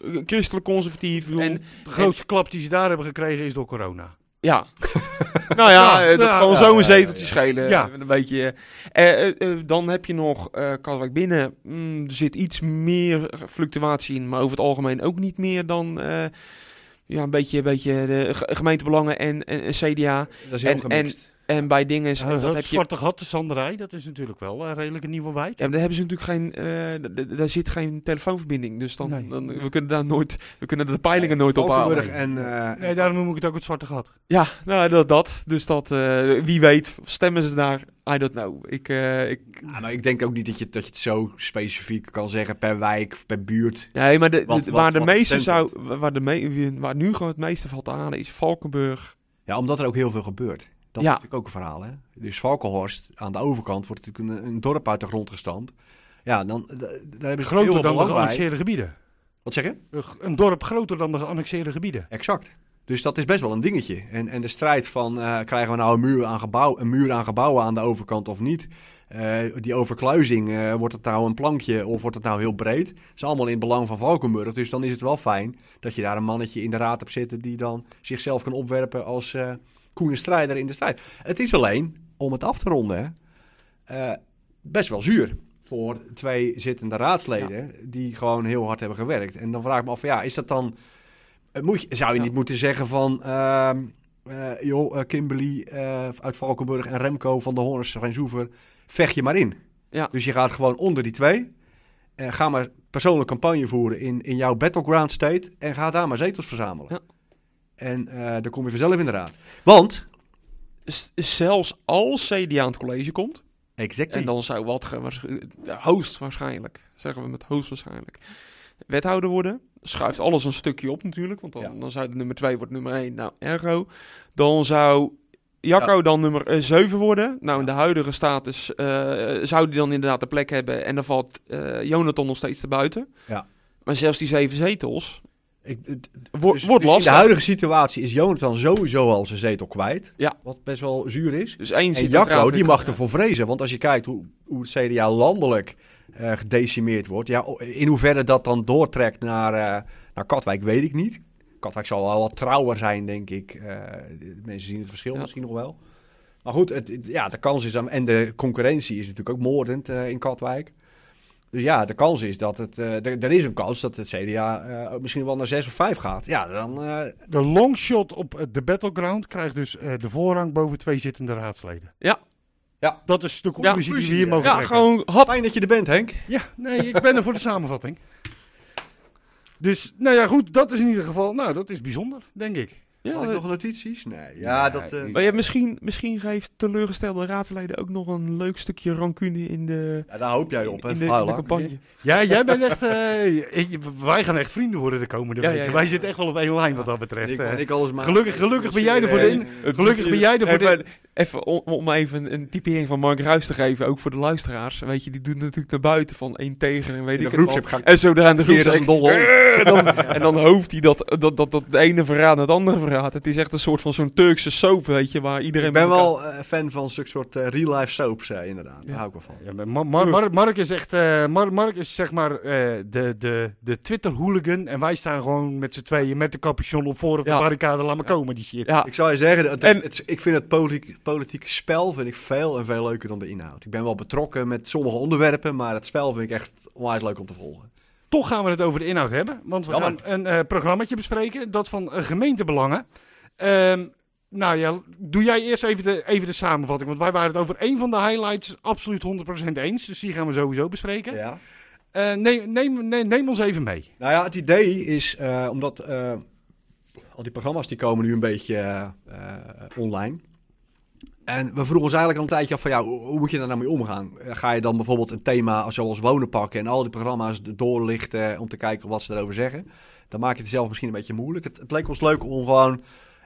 eh, christelijk conservatief. Bedoel, En de grootste klap die ze daar hebben gekregen is door corona. Ja. nou ja, Ja, eh, dat ja, kan ja, zo een ja, zeteltje ja. schelen. Ja. eh, Een beetje. eh, eh, eh, dan heb je nog eh Katwijk binnen. Mm, er zit iets meer fluctuatie in, maar over het algemeen ook niet meer dan eh, ja, een beetje, een beetje de ge- gemeentebelangen en, en, en CDA. Dat is heel En- gemixt. En bij dingen, is- Ja, dat het heb je, Zwarte Gat, de Sanderij, dat is natuurlijk wel een redelijke nieuwe wijk. ja, daar hebben ze natuurlijk geen, eh, daar zit geen telefoonverbinding, dus dan, Nee. dan we kunnen daar nooit, we kunnen de peilingen nooit Valkenburg ophalen. en... eh, Nee, daarom noem ik het ook het Zwarte Gat. Ja, nou dat, dat. dus dat, eh, wie weet, stemmen ze daar? I don't know. Ik, eh, ik, Ja, maar ik denk ook niet dat je, dat je het zo specifiek kan zeggen per wijk of per buurt. Nee, maar de, Wat- de- wat- waar, de meeste zou, waar, de me, waar nu gewoon het meeste valt aan is Valkenburg. Ja, omdat er ook heel veel gebeurt. Dat Ja. is natuurlijk ook een verhaal, hè. Dus Valkenhorst, aan de overkant, wordt natuurlijk een, een dorp uit de grond gestampt. Ja, dan daar hebben ze Groter dan de geannexeerde gebieden. Wat zeg je? Een dorp groter dan de geannexeerde gebieden. Exact. Dus dat is best wel een dingetje. En, en de strijd van, eh, krijgen we nou een muur, aan gebouw, een muur aan gebouwen aan de overkant of niet? Eh, die overkluizing, eh, wordt het nou een plankje of wordt het nou heel breed? Dat is allemaal in het belang van Valkenburg. Dus dan is het wel fijn dat je daar een mannetje in de raad hebt zitten... die dan zichzelf kan opwerpen als koene strijder in de strijd. Het is alleen, om het af te ronden, eh, best wel zuur voor twee zittende raadsleden... die gewoon heel hard hebben gewerkt. En dan vraag ik me af, ja, is dat dan... eh, Moet je, zou je Ja. niet moeten zeggen van... ehm, eh, joh, Kimberly uit Valkenburg en Remco van de Horns, Rijnsoever, vecht je maar in. Ja. Dus je gaat gewoon onder die twee. En ga maar persoonlijk campagne voeren in, in jouw battleground state. En ga daar maar zetels verzamelen. Ja. En eh dan kom je vanzelf in de raad. Want, S- zelfs als CDA aan het college komt, exactly. en dan zou wat host waarschijnlijk, zeggen we met host waarschijnlijk, wethouder worden. Schuift alles een stukje op natuurlijk, want dan, Ja. dan zou de nummer 2 wordt nummer 1, nou ergo. Dan zou Jacco dan nummer 7 worden. Nou, in de huidige status eh, zou die dan inderdaad de plek hebben en dan valt eh, Jonathan nog steeds te buiten. Ja. Maar zelfs die zeven zetels Ik, het- wo- dus- wordt dus lastig. In de huidige situatie is Jonathan sowieso al zijn zetel kwijt. Ja. Wat best wel zuur is. Dus één En Jacco, die mag ervoor vrezen. Want als je kijkt hoe, hoe het CDA landelijk eh, gedecimeerd wordt. Ja, in hoeverre dat dan doortrekt naar, eh, naar Katwijk, weet ik niet. Katwijk zal wel wat trouwer zijn, denk ik. Eh, de mensen zien het verschil Ja. misschien nog wel. Maar goed, het, het- ja, de kans is... aan- En de concurrentie is natuurlijk ook moordend in Katwijk. Dus ja, de kans is dat het... eh, er, er is een kans dat het CDA eh, misschien wel naar 6 of 5 gaat. Ja, dan... eh, De longshot op de battleground krijgt dus eh, de voorrang boven twee zittende raadsleden. Ja. Ja. Dat is de conclusie die we hier mogen Ja, trekken. gewoon hap. Fijn dat je er bent, Henk. Ja, nee, ik ben er voor de samenvatting. Dus, nou ja, goed, dat is in ieder geval, nou, dat is bijzonder, denk ik. Ja, Had ik eh, nog notities? Nee. Ja, Nee, dat... eh, ik- Maar ja, misschien, misschien geeft teleurgestelde raadsleden ook nog een leuk stukje rancune in de, Ja, daar hoop jij op, hè, in de, in de campagne. Ja, jij bent echt, eh, ik- wij gaan echt vrienden worden de komende Ja, weken. ja, ja. Wij zitten echt wel op één lijn wat dat betreft. Ik, en ik alles maar... gelukkig, gelukkig ben jij er voor in, gelukkig ben jij er voor maar Even om, om even een typering van Mark Ruijs te geven, ook voor de luisteraars. Weet je, die doet natuurlijk naar buiten van één tegen en weet In ik het En zodra in de groep en dan, en dan hoopt hij dat, dat, dat, dat de ene verraad naar het andere Het is echt een soort van zo'n Turkse soap, weet je, waar iedereen... Ik ben elkaar- wel eh, fan van zo'n soort eh, real-life soaps, eh, inderdaad. Daar Ja. hou ik wel van. Ja, maar Mar- Mar- Mar- Mark is echt, eh, Mar- Mark is zeg maar eh, de, de, de Twitter-hooligan en wij staan gewoon met z'n tweeën met de capuchon op voor op de Ja. barricade, laat maar komen die shit. Ja, Ik zou je zeggen, het, En- het- ik vind het politiek, politieke spel vind ik veel en veel leuker dan de inhoud. Ik ben wel betrokken met sommige onderwerpen, maar het spel vind ik echt onwijs leuk om te volgen. Toch gaan we het over de inhoud hebben, want we Jammer. gaan een eh programmaatje bespreken, dat van eh, gemeentebelangen. Ehm, nou ja, doe jij eerst even de, even de samenvatting, want wij waren het over één van de highlights absoluut 100% eens, dus die gaan we sowieso bespreken. Ja. Eh, neem, neem, neem, neem ons even mee. Nou ja, het idee is, omdat al die programma's die komen nu een beetje online. En we vroegen ons eigenlijk al een tijdje af van, ja, hoe, moet je daar nou mee omgaan? Eh, Ga je dan bijvoorbeeld een thema zoals wonen pakken en al die programma's doorlichten om te kijken wat ze erover zeggen? Dan maak je het zelf misschien een beetje moeilijk. Het, het leek ons leuk om gewoon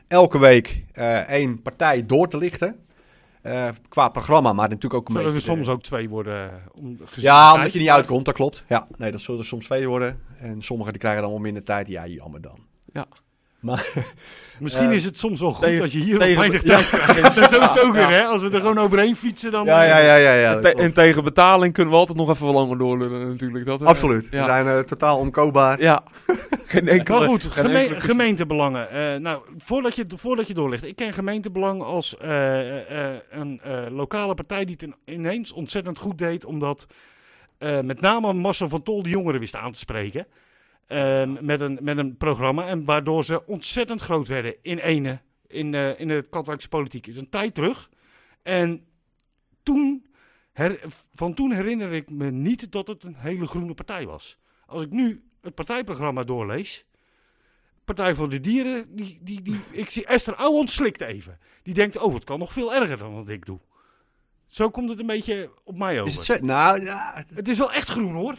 elke week eh, één partij door te lichten. Eh, qua programma, maar natuurlijk ook een Zullen er beetje... soms ook twee worden? Om, ja, omdat je niet uitkomt, dat klopt. Ja, nee, dat zullen er soms twee worden. En sommigen die krijgen dan wel minder tijd. Ja, jammer dan. Maar, Misschien Eh, is het soms wel goed tegen- als je hier tegen- weinig tijd krijgt. Zo is het ook weer, hè? Als we er gewoon overheen fietsen, dan... ja, ja, ja, ja. ja dat Te- en tegen betaling kunnen we altijd nog even wel langer doorlullen natuurlijk. Dat, eh, Absoluut. We zijn eh, totaal omkoopbaar. ja. Geen enkele... Maar goed, geen geme- enkele- gemeentebelangen. Eh, nou, voordat je, voordat je doorlegt. Ik ken gemeentebelang als eh, eh, een eh, lokale partij die het in- ineens ontzettend goed deed. Omdat eh, met name Marcel van Tol de jongeren wist aan te spreken. Eh, met, een, met een programma. En waardoor ze ontzettend groot werden in ene. In, eh, in de Katwijkse politiek. is een tijd terug. En toen, her- van toen herinner ik me niet dat het een hele groene partij was. Als ik nu het partijprogramma doorlees. Partij voor de Dieren, die, die, die, ik zie Esther Ouwehand slikt even. Die denkt, oh, het kan nog veel erger dan wat ik doe. Zo komt het een beetje op mij over. Is het zo? Nou, ja, het- Het is wel echt groen hoor.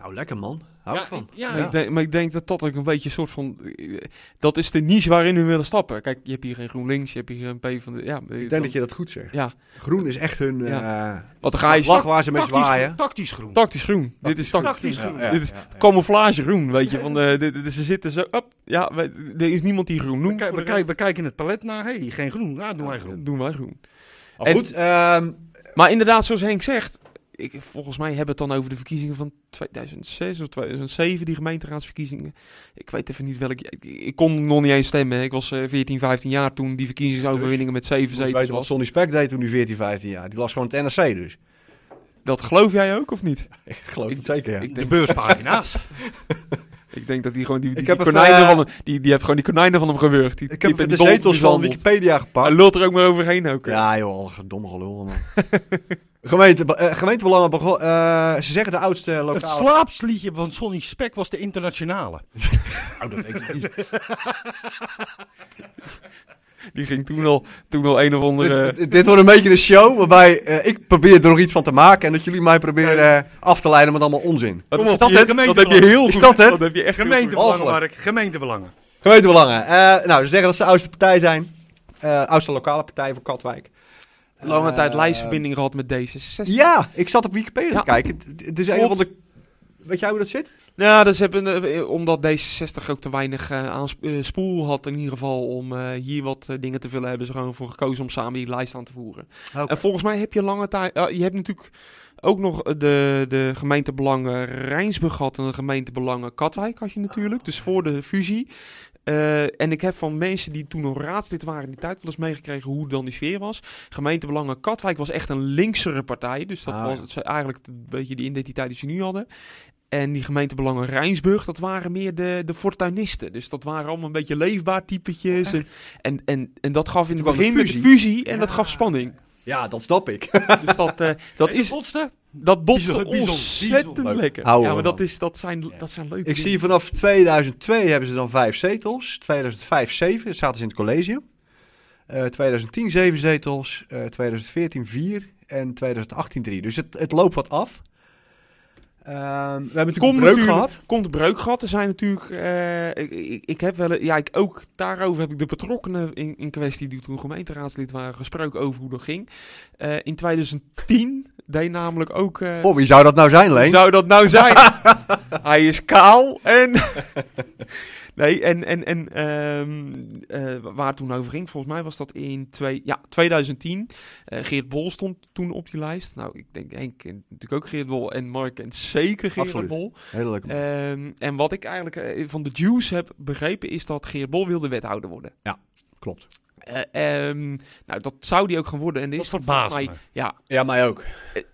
Nou, lekker man. Hou ik ja, van. ik- ja, Maar, ik denk, maar ik denk dat dat ook een beetje een soort van... eh, Dat is de niche waarin we willen stappen. Kijk, je hebt hier geen GroenLinks, je hebt hier geen P van de... Ja, Ik denk dat je dat goed zegt. Ja, Groen is echt hun eh want dan ga je... vlag waar ze mee tactisch, zwaaien. groen, tactisch groen. Tactisch groen. Dit is tactisch, Tactisch groen. groen. Dit is camouflage groen, weet je. Van de, de- de- ze zitten zo... Op, ja, we- er is niemand die groen noemt. we, kijken, we kijken het palet naar. Hé, hey, geen groen. Nou, doen wij groen. Doen wij groen. Maar En- goed, ehm, Maar inderdaad, zoals Henk zegt, ik, volgens mij hebben we het dan over de verkiezingen van 2006 of 2007, die gemeenteraadsverkiezingen. Ik weet even niet welke. Ik, ik kon nog niet eens stemmen. Ik was eh, 14, 15 jaar toen die verkiezingsoverwinningen met 7 je weet zetels wat was. Sonny Spek deed toen hij 14, 15 jaar. Die las gewoon het NRC dus. Dat geloof jij ook of niet? Ik geloof Ik- het zeker, ja. Ik De beurspagina's. ik denk dat die gewoon die, die, die even, konijnen eh, van hem, die, die heeft gewoon die konijnen van hem gewurgd. Die, Ik die heb de zetels van. Wikipedia Hij gepakt. lult er ook maar overheen ook. hè. Ja joh, domme gelul man. Gemeente, eh, gemeentebelangen begon... eh, ze zeggen de oudste Het lokale... slaapsliedje van Sonny Spek was de internationale. Oh, dat weet ik niet. Die ging toen al, toen al een of andere... dit, dit- dit wordt een beetje een show waarbij eh, ik probeer er nog iets van te maken en dat jullie mij proberen eh, af te leiden met allemaal onzin. dat, Kom op, dat, dat heb je heel Is goed. dat het? Dat heb je echt. Gemeentebelangen. Mark. Gemeentebelangen. Gemeentebelangen. Eh, nou, ze zeggen dat ze de oudste partij zijn. Eh oudste lokale partij voor Katwijk. Lange tijd lijstverbinding gehad met D66. Ja, ik zat op Wikipedia Ja. te kijken. Het- Het is een Klopt. van de... Weet jij hoe dat zit? Ja, dus hebben, eh, omdat D66 ook te weinig eh, aan eh, spoel had in ieder geval om hier wat dingen te vullen, hebben ze gewoon voor gekozen om samen die lijst aan te voeren. En volgens mij heb je lange tijd, je hebt natuurlijk ook nog de, de gemeentebelangen Rijnsburg gehad en de gemeentebelangen Katwijk had je natuurlijk, dus voor de fusie. En ik heb van mensen die toen nog raadslid waren in die tijd wel eens meegekregen hoe dan die sfeer was. Gemeentebelangen Katwijk was echt een linksere partij, dus dat Ah, was eigenlijk een beetje die identiteit die ze nu hadden. En die gemeentebelangen Rijnsburg, dat waren meer de, de fortuinisten. Dus dat waren allemaal een beetje leefbaar typetjes. En, en, en, en dat gaf in het begin met de fusie. en dat Ja. gaf spanning. Ja, dat snap ik. Dus dat, eh, dat, is, botste? dat botste ontzettend lekker. Houden ja, maar dat, is, dat, zijn, dat zijn leuke Ik zie vanaf 2002 hebben ze dan vijf zetels. 2005 zeven, zaten ze in het college. Eh 2010 zeven zetels. Eh 2014 vier. En 2018 drie. Dus het, het loopt wat af. Ehm, we hebben natuurlijk Komt een breuk natuurlijk- gehad. Komt de breuk gehad. Er zijn natuurlijk. eh, ik, ik, ik heb wel. Ja, ik, ook daarover heb ik de betrokkenen in, in kwestie die toen gemeenteraadslid waren gesproken over hoe dat ging. Eh, in 2010 deed namelijk ook. eh, Oh, wie zou dat nou zijn, Wie Leen? zou dat nou zijn? Hij is kaal en... nee, en, en, en ehm, eh, waar het toen over ging, volgens mij was dat in twee, ja, 2010. Eh, Geert Bol stond toen op die lijst. Nou, ik denk Henk kent natuurlijk ook Geert Bol en Mark kent zeker Geert Absoluut. Bol. Hele leuke man. Ehm, en wat ik eigenlijk eh, van de Juice heb begrepen is dat Geert Bol wilde wethouder worden. Klopt. Eh, ehm, nou, dat zou die ook gaan worden. En dit is volgens verbaast mij, ja, Ja, mij ook.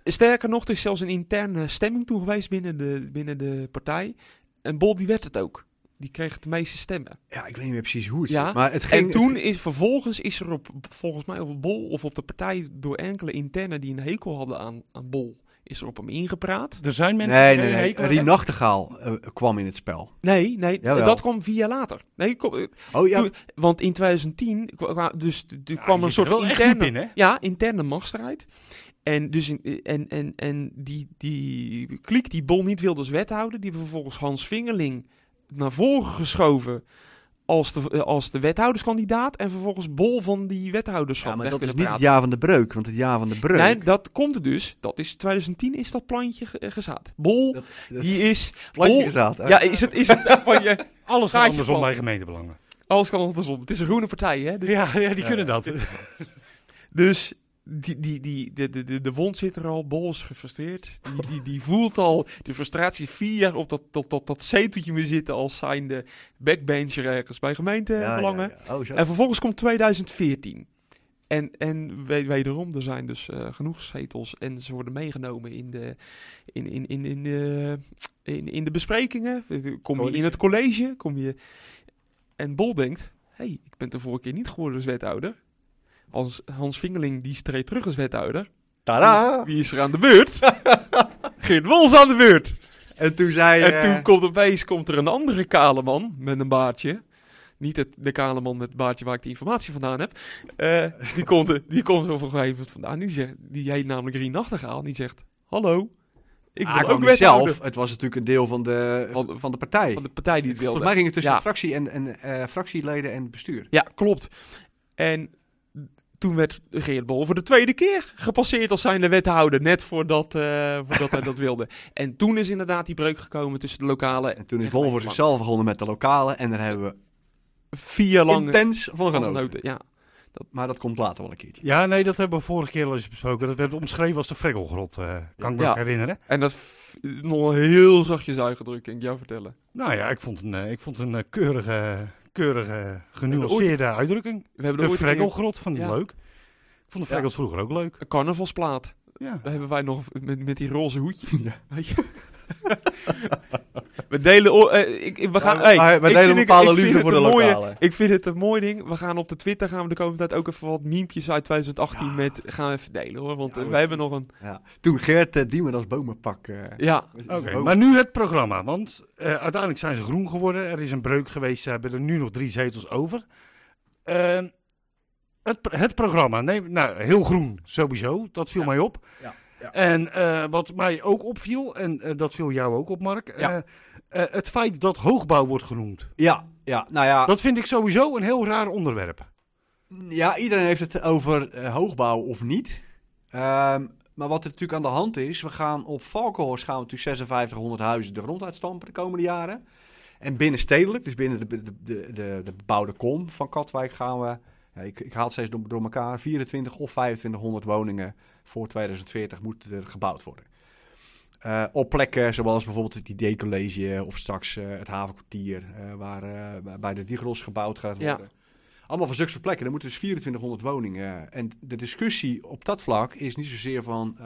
Sterker nog, er is zelfs een interne stemming toen geweest binnen de, binnen de partij. En Bol die werd het ook. Die kreeg de meeste stemmen. Ja, ik weet niet meer precies hoe het Ja, zit. Maar het En ging... toen is vervolgens is er op, volgens mij op Bol of op de partij door enkele internen die een hekel hadden aan, aan Bol, is er op hem ingepraat. Er zijn mensen Nee, die nee, een nee. Rie hebben. Nachtegaal eh, kwam in het spel. Nee, nee, Jawel. dat kwam vier jaar later. Nee, kom, eh, Oh ja, Toen- want in 2010 kwa- kwa- dus, er Ja, kwam een soort er wel echt interne, in? Ja, interne machtsstrijd. En, dus in, en, en, en die, die kliek die Bol niet wilde als wethouder, die hebben vervolgens Hans Vingerling naar voren geschoven als de, als de wethouderskandidaat. En vervolgens Bol van die wethouderschap ja maar dat is niet het jaar van de breuk. Want het jaar van de breuk... Nee, dat komt er dus. Dat is 2010 is dat plantje ge- eh, gezaad. Bol, Dat- dat- die is... plantje Bol- gezaad, hè? Ja, is het, is het van je... Alles Gaatje andersom bij gemeentebelangen. Alles kan andersom. Het is een groene partij, hè? Dus, Ja, ja die Ja, kunnen ja. dat. dus die, die, die, de, de, de, de wond zit er al, Bol is gefrustreerd. Die, die, die voelt al de frustratie vier jaar op dat, dat, dat, dat zeteltje meer zitten als zijnde backbencher ergens bij gemeentebelangen. Ja, ja, ja. Oh. En vervolgens komt 2014. En, en we- wederom, er zijn dus eh, genoeg zetels en ze worden meegenomen in de, in, in, in, in, de, in, in de besprekingen. Kom je in het college, kom je... En Bol denkt, hé, hey, ik ben de vorige keer niet geworden als wethouder. Als Hans Vingeling, die treedt terug als wethouder. Tada! Wie is er aan de beurt? Geert Wols aan de beurt. En toen zei En eh, toen komt opeens komt er een andere kale man met een baardje. Niet het, de kale man met het baardje waar ik de informatie vandaan heb. Eh, die, komt, er- die komt er gegeven vandaan. Die, zegt, die heet namelijk Rien Nachtegaal. Die zegt, hallo, ik ah, ook niet zelf. Het was natuurlijk een deel van de, Van- van, de partij. van de partij die het wilde. Volgens mij ging het tussen Ja. de fractie en, en eh, fractieleden en bestuur. Ja, klopt. En toen werd Geert Bol voor de tweede keer gepasseerd als zijnde wethouder. Net voordat, eh, voordat hij dat wilde. En toen is inderdaad die breuk gekomen tussen de lokale... En toen is en Vol voor zichzelf begonnen met de lokale. En daar hebben we Vier lange intens van genoten. Ja. Maar dat komt later wel een keertje. Ja, nee, dat hebben we vorige keer al eens besproken. Dat werd omschreven als de Freggelgrot, eh, kan ik me Ja. herinneren. En dat nog heel zachtjes uitgedrukt, kan ik jou vertellen. Nou ja, ik vond een, eh, ik vond een keurige, keurige, genuanceerde uitdrukking. We hebben De ooit Freggelgrot vond ik Ja. leuk. Ik vond de Freggels vroeger ook leuk. een carnavalsplaat. Ja. Daar hebben wij nog met, met die roze hoedjes. Ja. Weet je? we delen... eh, ik, ik- we gaan, Ja, hey, ik delen bepaalde ik liefde voor de mooie- lokale. Ik vind het een mooi ding. We gaan op de Twitter gaan we de komende tijd ook even wat miempjes uit 2018 met gaan we even delen hoor. Want Ja, eh, we- wij hebben nog een... Ja. Toen Geert uh, Diemen als bomenpak. eh, Ja, Oké, maar nu het programma. Want eh, uiteindelijk zijn ze groen geworden. Er is een breuk geweest. Ze hebben er nu nog drie zetels over. Het, het programma, nee, nou, heel groen sowieso. Dat viel Ja. mij op. Ja, ja. En eh, wat mij ook opviel, en eh, dat viel jou ook op, Mark. Ja. eh, het feit dat hoogbouw wordt genoemd. ja, ja, nou ja. Dat vind ik sowieso een heel raar onderwerp. Ja, iedereen heeft het over hoogbouw of niet. Ehm, maar wat er natuurlijk aan de hand is, we gaan op Valkenhorst gaan we natuurlijk 5600 huizen de grond uitstampen de komende jaren. En binnenstedelijk, dus binnen de, de, de, de, de bebouwde kom van Katwijk gaan we, ja, ik, ik haal het steeds door, door elkaar, 24 of 2500 woningen voor 2040 moeten er gebouwd worden. Eh, op plekken zoals bijvoorbeeld het ID-college of straks eh, het havenkwartier, eh, waar bij de Digros gebouwd gaat Ja. worden. Allemaal van zulke soort plekken. Er moeten dus 2400 woningen. En de discussie op dat vlak is niet zozeer van,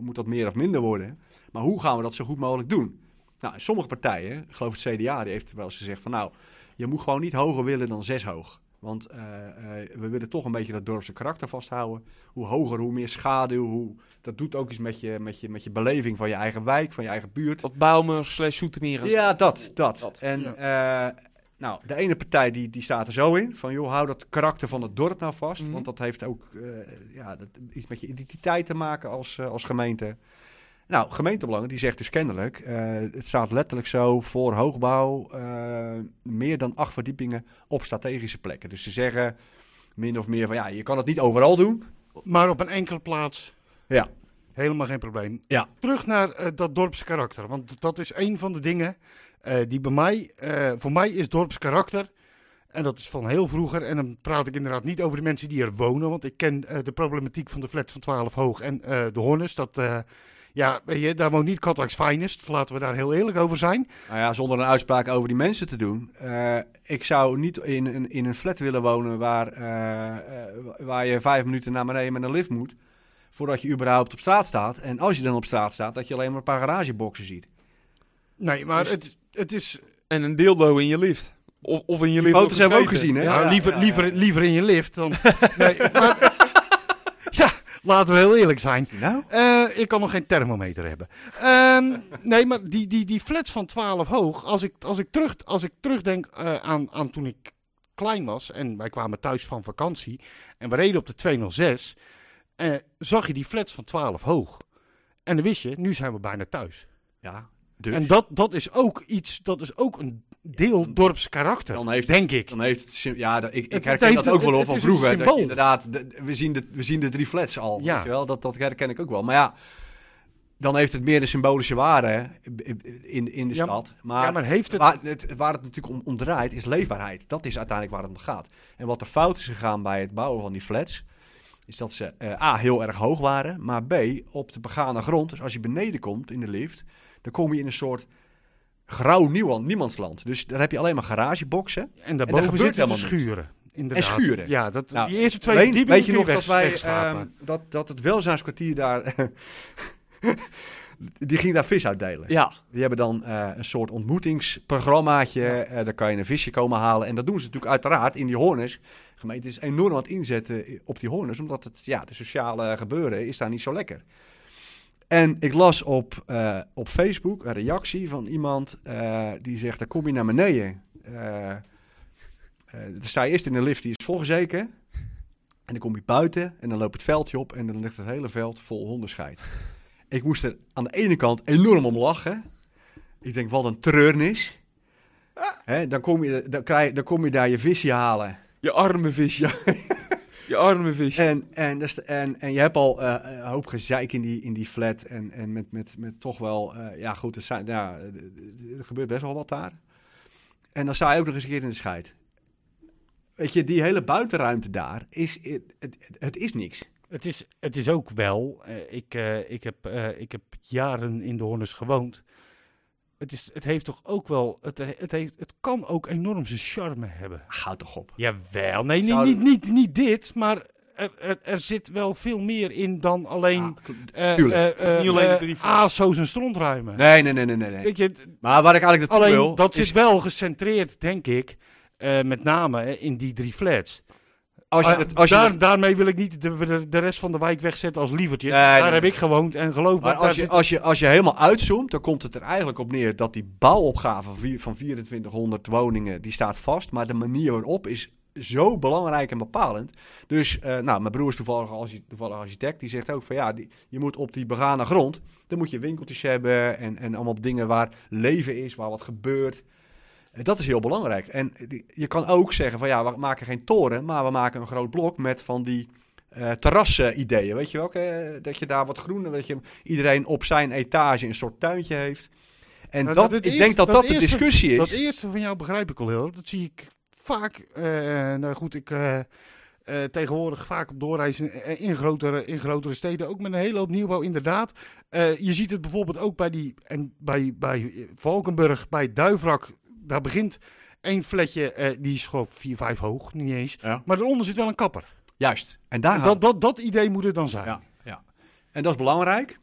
moet dat meer of minder worden? Maar hoe gaan we dat zo goed mogelijk doen? Nou, sommige partijen, ik geloof het CDA, die heeft wel eens gezegd van, nou, je moet gewoon niet hoger willen dan zes hoog. Want eh, eh, we willen toch een beetje dat dorpse karakter vasthouden. Hoe hoger, hoe meer schaduw. Hoe, dat doet ook iets met je, met, je, met je beleving van je eigen wijk, van je eigen buurt. wat Bijlmer slash Soetermeer. Ja, dat, dat. Dat, En eh, nou, de ene partij die, die staat er zo in. Van joh, hou dat karakter van het dorp nou vast. Mhm. Want dat heeft ook eh, ja, dat, iets met je identiteit te maken als, als gemeente. Nou, gemeentebelangen die zegt dus kennelijk, eh, het staat letterlijk zo voor hoogbouw eh, meer dan acht verdiepingen op strategische plekken. Dus ze zeggen min of meer van ja, je kan het niet overal doen. Maar op een enkele plaats. Ja. Helemaal geen probleem. Ja. Terug naar eh, dat dorpskarakter. Want dat is een van de dingen die bij mij, voor mij is dorpskarakter. En dat is van heel vroeger. En dan praat ik inderdaad niet over de mensen die er wonen. Want ik ken de problematiek van de flat van 12 hoog en de Hornes. Dat, ja, weet je, daar woont niet Katwijk's Finest. Laten we daar heel eerlijk over zijn. Nou ja, zonder een uitspraak over die mensen te doen. eh, ik zou niet in, een in een flat willen wonen waar, eh, eh, waar je vijf minuten naar beneden met een lift moet. Voordat je überhaupt op straat staat. En als je dan op straat staat, dat je alleen maar een paar garageboxen ziet. Nee, maar Dus- het, het is En een dildo in je lift. Of, of in je lift. foto's hebben we ook gezien, hè? Ja, Ja, liever, ja, liever, ja. liever in je lift dan. nee, maar, laten we heel eerlijk zijn. Nou? Eh, ik kan nog geen thermometer hebben. Ehm, nee, maar die, die, die flats van 12 hoog. Als ik, als ik, terug, als ik terugdenk eh, aan, aan toen ik klein was. En wij kwamen thuis van vakantie. En we reden op de 206. eh, zag je die flats van 12 hoog. En dan wist je, nu zijn we bijna thuis. Ja, dus. En dat, dat is ook iets, dat is ook een deel dorpskarakter. Dan heeft- denk ik. Dan heeft het... Ja, ik, ik het herken dat ook wel van vroeger. Dat je symbool. inderdaad, de- we, zien de, we zien de drie flats al. Ja. Weet je wel? Dat, dat herken ik ook wel. Maar ja, dan heeft het meer een symbolische waarde in, in de Ja, stad. Maar, ja, maar heeft het... waar, het, waar het natuurlijk om, om draait, is leefbaarheid. Dat is uiteindelijk waar het om gaat. En wat er fout is gegaan bij het bouwen van die flats, is dat ze eh, A, heel erg hoog waren, maar B, op de begane grond. Dus als je beneden komt in de lift, dan kom je in een soort grauw niemand, niemandsland. Dus daar heb je alleen maar garageboxen. En daarboven gebeurt zitten de helemaal niks. schuren. Inderdaad. En schuren. Ja, dat, Nou, die eerste twee weet, weet je nog dat wij ehm, dat, dat het welzijnskwartier daar die ging daar vis uitdelen. Ja. Die hebben dan eh, een soort ontmoetingsprogrammaatje. eh, daar kan je een visje komen halen. En dat doen ze natuurlijk uiteraard in die hornes. De gemeente is enorm aan het inzetten op die hornes. Omdat het, ja, de sociale gebeuren is daar niet zo lekker. En ik las op, eh, op Facebook een reactie van iemand eh, die zegt... Dan kom je naar beneden. Eh, eh, dan sta je eerst in de lift, die is volgezeken. En dan kom je buiten en dan loopt het veldje op... en dan ligt het hele veld vol hondenscheid. Ik moest er aan de ene kant enorm om lachen. Ik denk, wat een treurnis. Hè, dan, kom je, dan, krijg, dan kom je daar je visje halen. Je arme visje. je arme visje. En, en, dat is- en, en je hebt al eh, een hoop gezeik in die, in die flat. En, en met, met, met toch wel, eh, ja goed, er, zijn, ja, er gebeurt best wel wat daar. En dan sta je ook nog eens een keer in de scheid. Weet je, die hele buitenruimte daar, is, het, het, het is niks. Het is, het is ook wel, eh, ik, eh, ik, heb, eh, ik heb jaren in de Horners gewoond. Het, is, het heeft toch ook wel, het, het, heeft, het kan ook enorm zijn charme hebben. Houd toch op. Jawel, nee, niet, Zou- niet, niet, niet dit, maar er, er, er zit wel veel meer in dan alleen Ja, eh tuurlijk. eh, eh, niet alleen de eh, drie ASO's en strontruimen. nee, nee, nee, nee, nee. nee. Weet je, Maar waar ik eigenlijk naartoe alleen wil, dat is zit wel gecentreerd, denk ik, eh, met name eh, in die drie flats. Als je Ah, het, als je daar, het- daarmee wil ik niet de, de, de rest van de wijk wegzetten als lievertjes. Nee, daar nee, heb ik gewoond en geloof Maar als je, zit- als, je, als je helemaal uitzoomt, dan komt het er eigenlijk op neer dat die bouwopgave van vier- van 2400 woningen, die staat vast. Maar de manier waarop is zo belangrijk en bepalend. Dus, eh, nou, mijn broer is toevallig, archi- toevallig architect, die zegt ook van ja, die, je moet op die begane grond, dan moet je winkeltjes hebben en, en allemaal dingen waar leven is, waar wat gebeurt. Dat is heel belangrijk. En je kan ook zeggen van ja, we maken geen toren, maar we maken een groot blok met van die eh terrassen-ideeën. Weet je wel? eh, dat je daar wat groener, weet je, iedereen op zijn etage een soort tuintje heeft. En Nou, dat, ik denk dat dat dat, de eerste- discussie is. Dat eerste van jou begrijp ik al heel. Dat zie ik vaak. eh, nou goed, ik tegenwoordig vaak op doorreizen in grotere, in grotere steden. Ook met een hele hoop nieuwbouw, inderdaad. Je ziet het bijvoorbeeld ook bij, die, en bij, bij Valkenburg, bij Duivrak. Daar begint één flatje, eh, die is gewoon 4, 5 hoog, niet eens. Ja. Maar daaronder zit wel een kapper. Juist. En daar En dat, dat, dat idee moet het dan zijn. Ja, ja. En dat is belangrijk,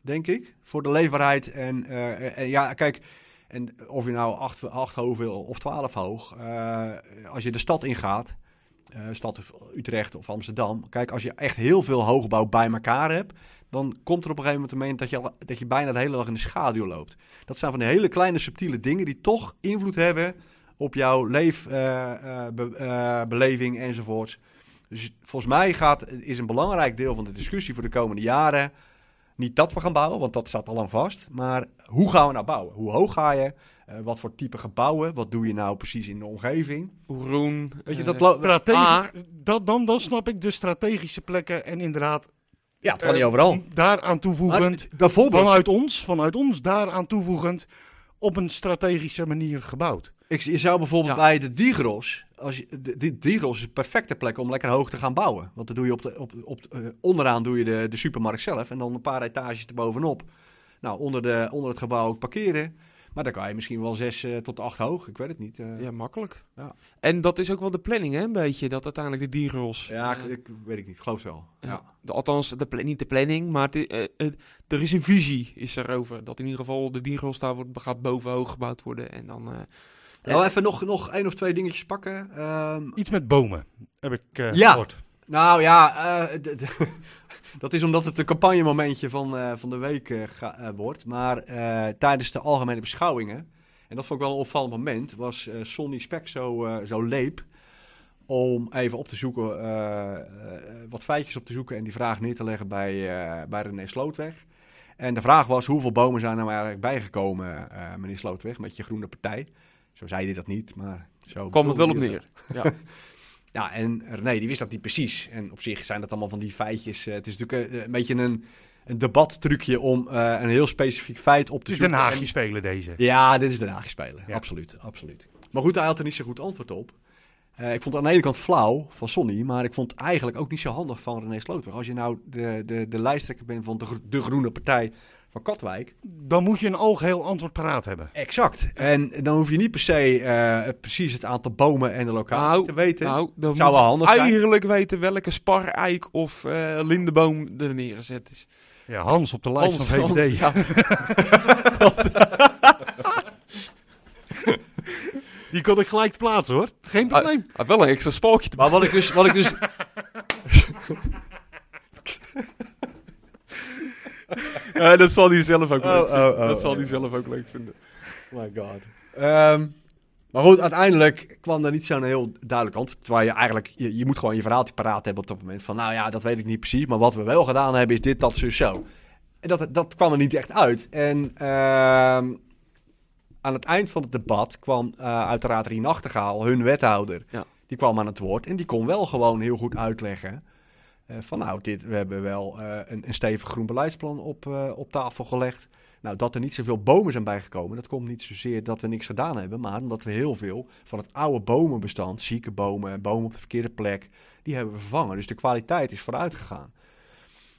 denk ik, voor de leefbaarheid. En, eh, en ja, kijk, en of je nou acht, acht hoog wil of twaalf hoog, eh, als je de stad ingaat, eh stad Utrecht of Amsterdam, kijk, als je echt heel veel hoogbouw bij elkaar hebt, dan komt er op een gegeven moment een moment dat je, al- dat je bijna de hele dag in de schaduw loopt. Dat zijn van die hele kleine subtiele dingen die toch invloed hebben op jouw leefbeleving enzovoorts. Dus volgens mij gaat, is een belangrijk deel van de discussie voor de komende jaren niet dat we gaan bouwen, want dat staat al lang vast. Maar hoe gaan we nou bouwen? Hoe hoog ga je? Eh, wat voor type gebouwen? Wat doe je nou precies in de omgeving? Roen. Weet je, eh, dat Ah. dat, dan, dan snap ik de strategische plekken en inderdaad ja, het kan eh, niet overal. daaraan Maar, toevoegend. bijvoorbeeld, vanuit ons, vanuit ons daaraan toevoegend op een strategische manier gebouwd. ik, je zou bijvoorbeeld Ja. bij de Digros, als je, de, de Digros is een perfecte plek om lekker hoog te gaan bouwen. Want dan doe je op de, op, op, eh, onderaan doe je de, de supermarkt zelf en dan een paar etages erbovenop. Nou, onder, de, onder het gebouw ook parkeren. Maar dan kan je misschien wel zes eh, tot acht hoog, ik weet het niet. eh. Ja, makkelijk. Ja. En dat is ook wel de planning, hè, een beetje. Dat uiteindelijk de dierrols... Ja, eh, ik, ik weet ik niet, ik geloof wel. Ja. Ja. De, althans, de, niet de planning, maar er is een visie is erover. Dat in ieder geval de diergrols daar wordt, gaat bovenhoog gebouwd worden. En dan... eh, Nou, even nog, nog één of twee dingetjes pakken. Ehm, Iets met bomen, heb ik eh Ja. gehoord. nou ja, eh, d- d- dat is omdat het een campagnemomentje van, eh, van de week eh, eh, wordt. Maar tijdens de algemene beschouwingen, en dat vond ik wel een opvallend moment, was Sonny Spek zo, zo leep om even op te zoeken, wat feitjes op te zoeken en die vraag neer te leggen bij, bij René Slootweg. En de vraag was, hoeveel bomen zijn er nou eigenlijk bijgekomen, meneer Slootweg, met je groene partij? Zo zei hij dat niet, maar zo... kwam het wel op neer. Ja. ja, en René, die wist dat niet precies. En op zich zijn dat allemaal van die feitjes. eh, het is natuurlijk eh, een beetje een, een debattrucje om eh, een heel specifiek feit op Het te is Den zoeken. Haagje En- spelen deze. Ja, dit is Den Haag spelen. Ja. Absoluut, absoluut. Maar goed, hij had er niet zo goed antwoord op. Ik vond het aan de ene kant flauw van Sonny, maar ik vond het eigenlijk ook niet zo handig van René Sloter. Als je nou de, de, de lijsttrekker bent van de, de Groene Partij van Katwijk. Dan moet je een algeheel antwoord paraat hebben. Exact. En dan hoef je niet per se eh, precies het aantal bomen en de locatie Nou, te weten. Nou, dan Zou wel je handig zijn. eigenlijk weten welke spar, eik of eh, lindeboom er neergezet is. Ja, Hans op de lijst Hans- van Hans, VVD. ja. Die kon ik gelijk plaatsen hoor. Geen probleem. Wel een extra spalkje te Maar wat ik dus... Wat ik dus Ja, dat zal hij zelf ook Oh, leuk oh, vinden. oh, dat zal hij zelf ook leuk vinden. Oh my god. Ehm, maar goed, uiteindelijk kwam er niet zo'n heel duidelijk antwoord. Terwijl je eigenlijk, je, je moet gewoon je verhaaltje paraat hebben op dat moment. Van nou ja, dat weet ik niet precies. Maar wat we wel gedaan hebben is dit, dat, zo, zo. En dat, dat kwam er niet echt uit. En ehm, aan het eind van het debat kwam eh, uiteraard Rien Achtergaal, hun wethouder. Ja. Die kwam aan het woord. En die kon wel gewoon heel goed uitleggen. Eh, van nou, dit, we hebben wel eh, een, een stevig groen beleidsplan op, eh, op tafel gelegd. Nou, dat er niet zoveel bomen zijn bijgekomen, dat komt niet zozeer dat we niks gedaan hebben, maar omdat we heel veel van het oude bomenbestand, zieke bomen, bomen op de verkeerde plek, die hebben we vervangen. Dus de kwaliteit is vooruit gegaan.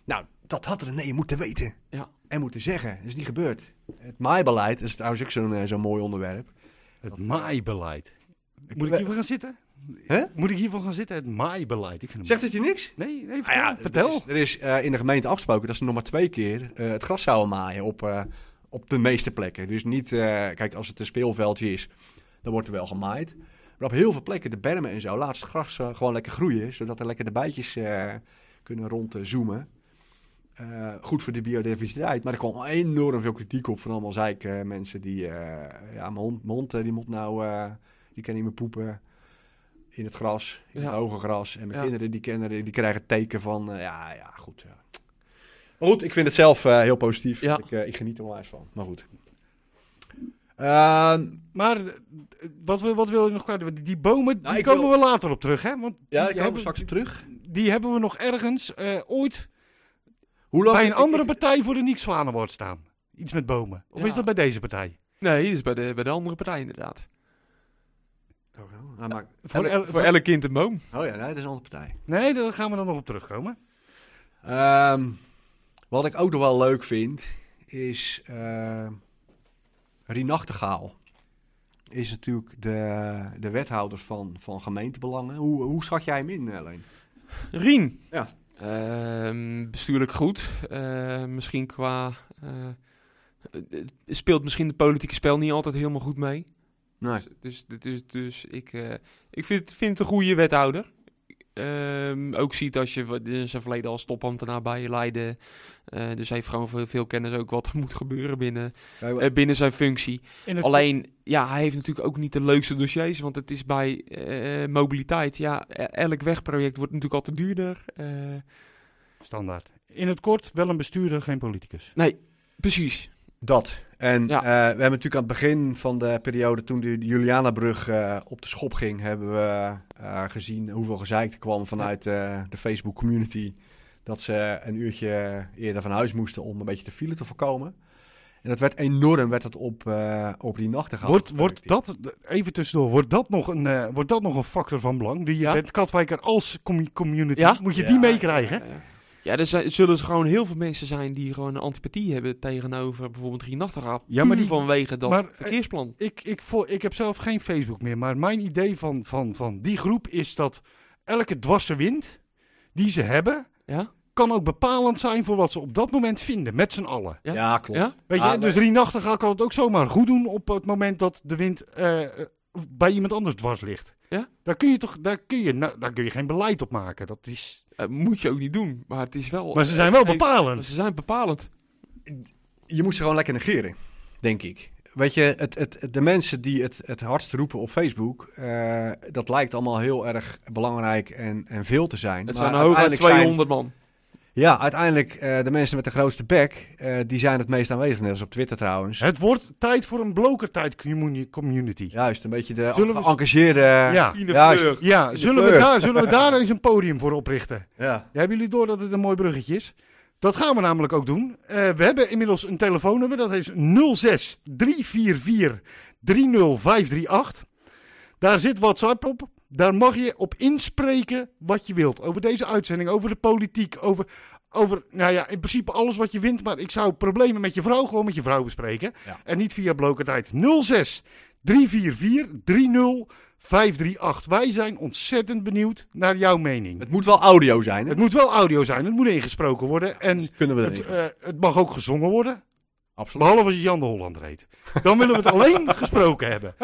Nou, dat had René moeten weten. Ja. En moeten zeggen. Dat is niet gebeurd. Het maaibeleid is trouwens ook zo'n zo'n mooi onderwerp. Het dat- maaibeleid. Moet ik hiervoor gaan zitten? Hè? Moet ik hiervoor gaan zitten? Het maaibeleid. Ik vind. Zegt het je niks? Nee, nee, Ah vertel. ja, vertel. Er is, er is eh, in de gemeente afgesproken dat ze nog maar twee keer eh, het gras zouden maaien op, eh, op de meeste plekken. Dus niet, eh, kijk, als het een speelveldje is, dan wordt er wel gemaaid. Maar op heel veel plekken, de bermen en zo, laat het gras gewoon lekker groeien, zodat er lekker de bijtjes eh, kunnen rondzoomen. Eh goed voor de biodiversiteit, maar er kwam enorm veel kritiek op van allemaal zeik eh, mensen die, eh, ja, mijn hond, mijn hond die moet nou, eh, die kan niet meer poepen in het gras, in het hoge gras. En mijn Ja. kinderen die, kennen, die krijgen teken van, eh, ja, ja, goed. Ja. Maar goed, ik vind het zelf eh, heel positief. Ja. Ik, eh, ik geniet er wel eens van, maar goed. Ehm, Maar eh, wat, wil- wat wil je nog kwijt? Die- bomen, Nou, die komen wil- we later op terug, hè? Want ja, die, ik kom er hebben, straks op terug. die hebben we nog ergens eh, ooit Hoe lang bij een ik- andere ik- partij voor de Niek Zwanenwoord staan. Iets met bomen. Of Ja. is dat bij deze partij? Nee, dat is bij de, bij de andere partij inderdaad. Oh, hij maakt- Voor el- Voor elk kind een boom. oh ja, nee, dat is een andere partij. Nee, daar gaan we dan nog op terugkomen. Ehm, wat ik ook nog wel leuk vind, is uh, Rien Nachtegaal. Is natuurlijk de, de wethouder van, van gemeentebelangen. Hoe, hoe schat jij hem in, alleen? Rien. Ja. Ehm, bestuurlijk goed. Eh, misschien qua... eh, het speelt misschien het politieke spel niet altijd helemaal goed mee. Nee. Dus, dus, dus, dus ik, eh, ik vind, vind het een goede wethouder. Ehm, ook ziet als je wat- in zijn verleden als topambtenaar bij je Leiden. eh dus hij heeft gewoon veel, veel kennis ook wat er moet gebeuren binnen, eh, binnen zijn functie. Alleen, ja, hij heeft natuurlijk ook niet de leukste dossiers. Want het is bij eh, mobiliteit, ja, e- elk wegproject wordt natuurlijk altijd duurder. Eh, standaard. In het kort, wel een bestuurder, geen politicus. precies. Dat. En Ja. eh, we hebben natuurlijk aan het begin van de periode, toen de Julianabrug eh, op de schop ging, hebben we eh, gezien hoeveel gezeik er kwam vanuit eh, de Facebook community. Dat ze een uurtje eerder van huis moesten om een beetje de file te voorkomen. En dat werd enorm, werd dat op, eh op die nachten gehaald. Wordt, wordt dat, even tussendoor, wordt dat, nog een, eh, wordt dat nog een factor van belang? Die je Ja. bent Katwijker als commu- community, Ja. moet je Ja, die meekrijgen? Ja, er zijn, zullen er gewoon heel veel mensen zijn die gewoon een antipathie hebben tegenover bijvoorbeeld Rien Nachtegaal. Ja, maar die- vanwege dat maar, eh, verkeersplan. Ik, ik, ik heb zelf geen Facebook meer, maar mijn idee van, van, van die groep is dat elke dwarse wind die ze hebben, Ja? kan ook bepalend zijn voor wat ze op dat moment vinden, met z'n allen. Ja. Ja, klopt. Ja? Weet je, Ah, dus Rien Nachtegaal kan het ook zomaar goed doen op het moment dat de wind eh, bij iemand anders dwars ligt. Ja? Daar kun je toch, daar kun je, nou, daar kun je geen beleid op maken. Dat is, Eh, moet je ook niet doen, maar het is wel... maar ze zijn wel bepalend. ze zijn bepalend. je moet ze gewoon lekker negeren, denk ik. Weet je, het, het, de mensen die het, het hardst roepen op Facebook, eh, dat lijkt allemaal heel erg belangrijk en, en veel te zijn. Het Maar zijn hooguit uiteindelijk zijn- 200 man. Ja, uiteindelijk eh, de mensen met de grootste bek, eh, die zijn het meest aanwezig, net als op Twitter trouwens. Het wordt tijd voor een blokertijd communi- community. Juist, een beetje de Zullen we- geëngageerde... Ja. Juist. Ja, zullen we, daar, zullen we daar eens een podium voor oprichten? Ja. Hebben jullie door dat het een mooi bruggetje is? Dat gaan we namelijk ook doen. Eh, we hebben inmiddels een telefoonnummer. Dat is 06 344 30538. Daar zit WhatsApp op. Daar mag je op inspreken wat je wilt. Over deze uitzending, over de politiek, over, over nou ja, in principe alles wat je vindt. Maar ik zou problemen met je vrouw gewoon met je vrouw bespreken. Ja. En niet via blokertijd. 06 344 30538. Wij zijn ontzettend benieuwd naar jouw mening. Het moet wel audio zijn, hè? Het moet wel audio zijn, het moet ingesproken worden. En Kunnen we het, eh, het mag ook gezongen worden. Absoluut. Behalve als je Jan de Hollander heet. Dan willen we het alleen gesproken hebben.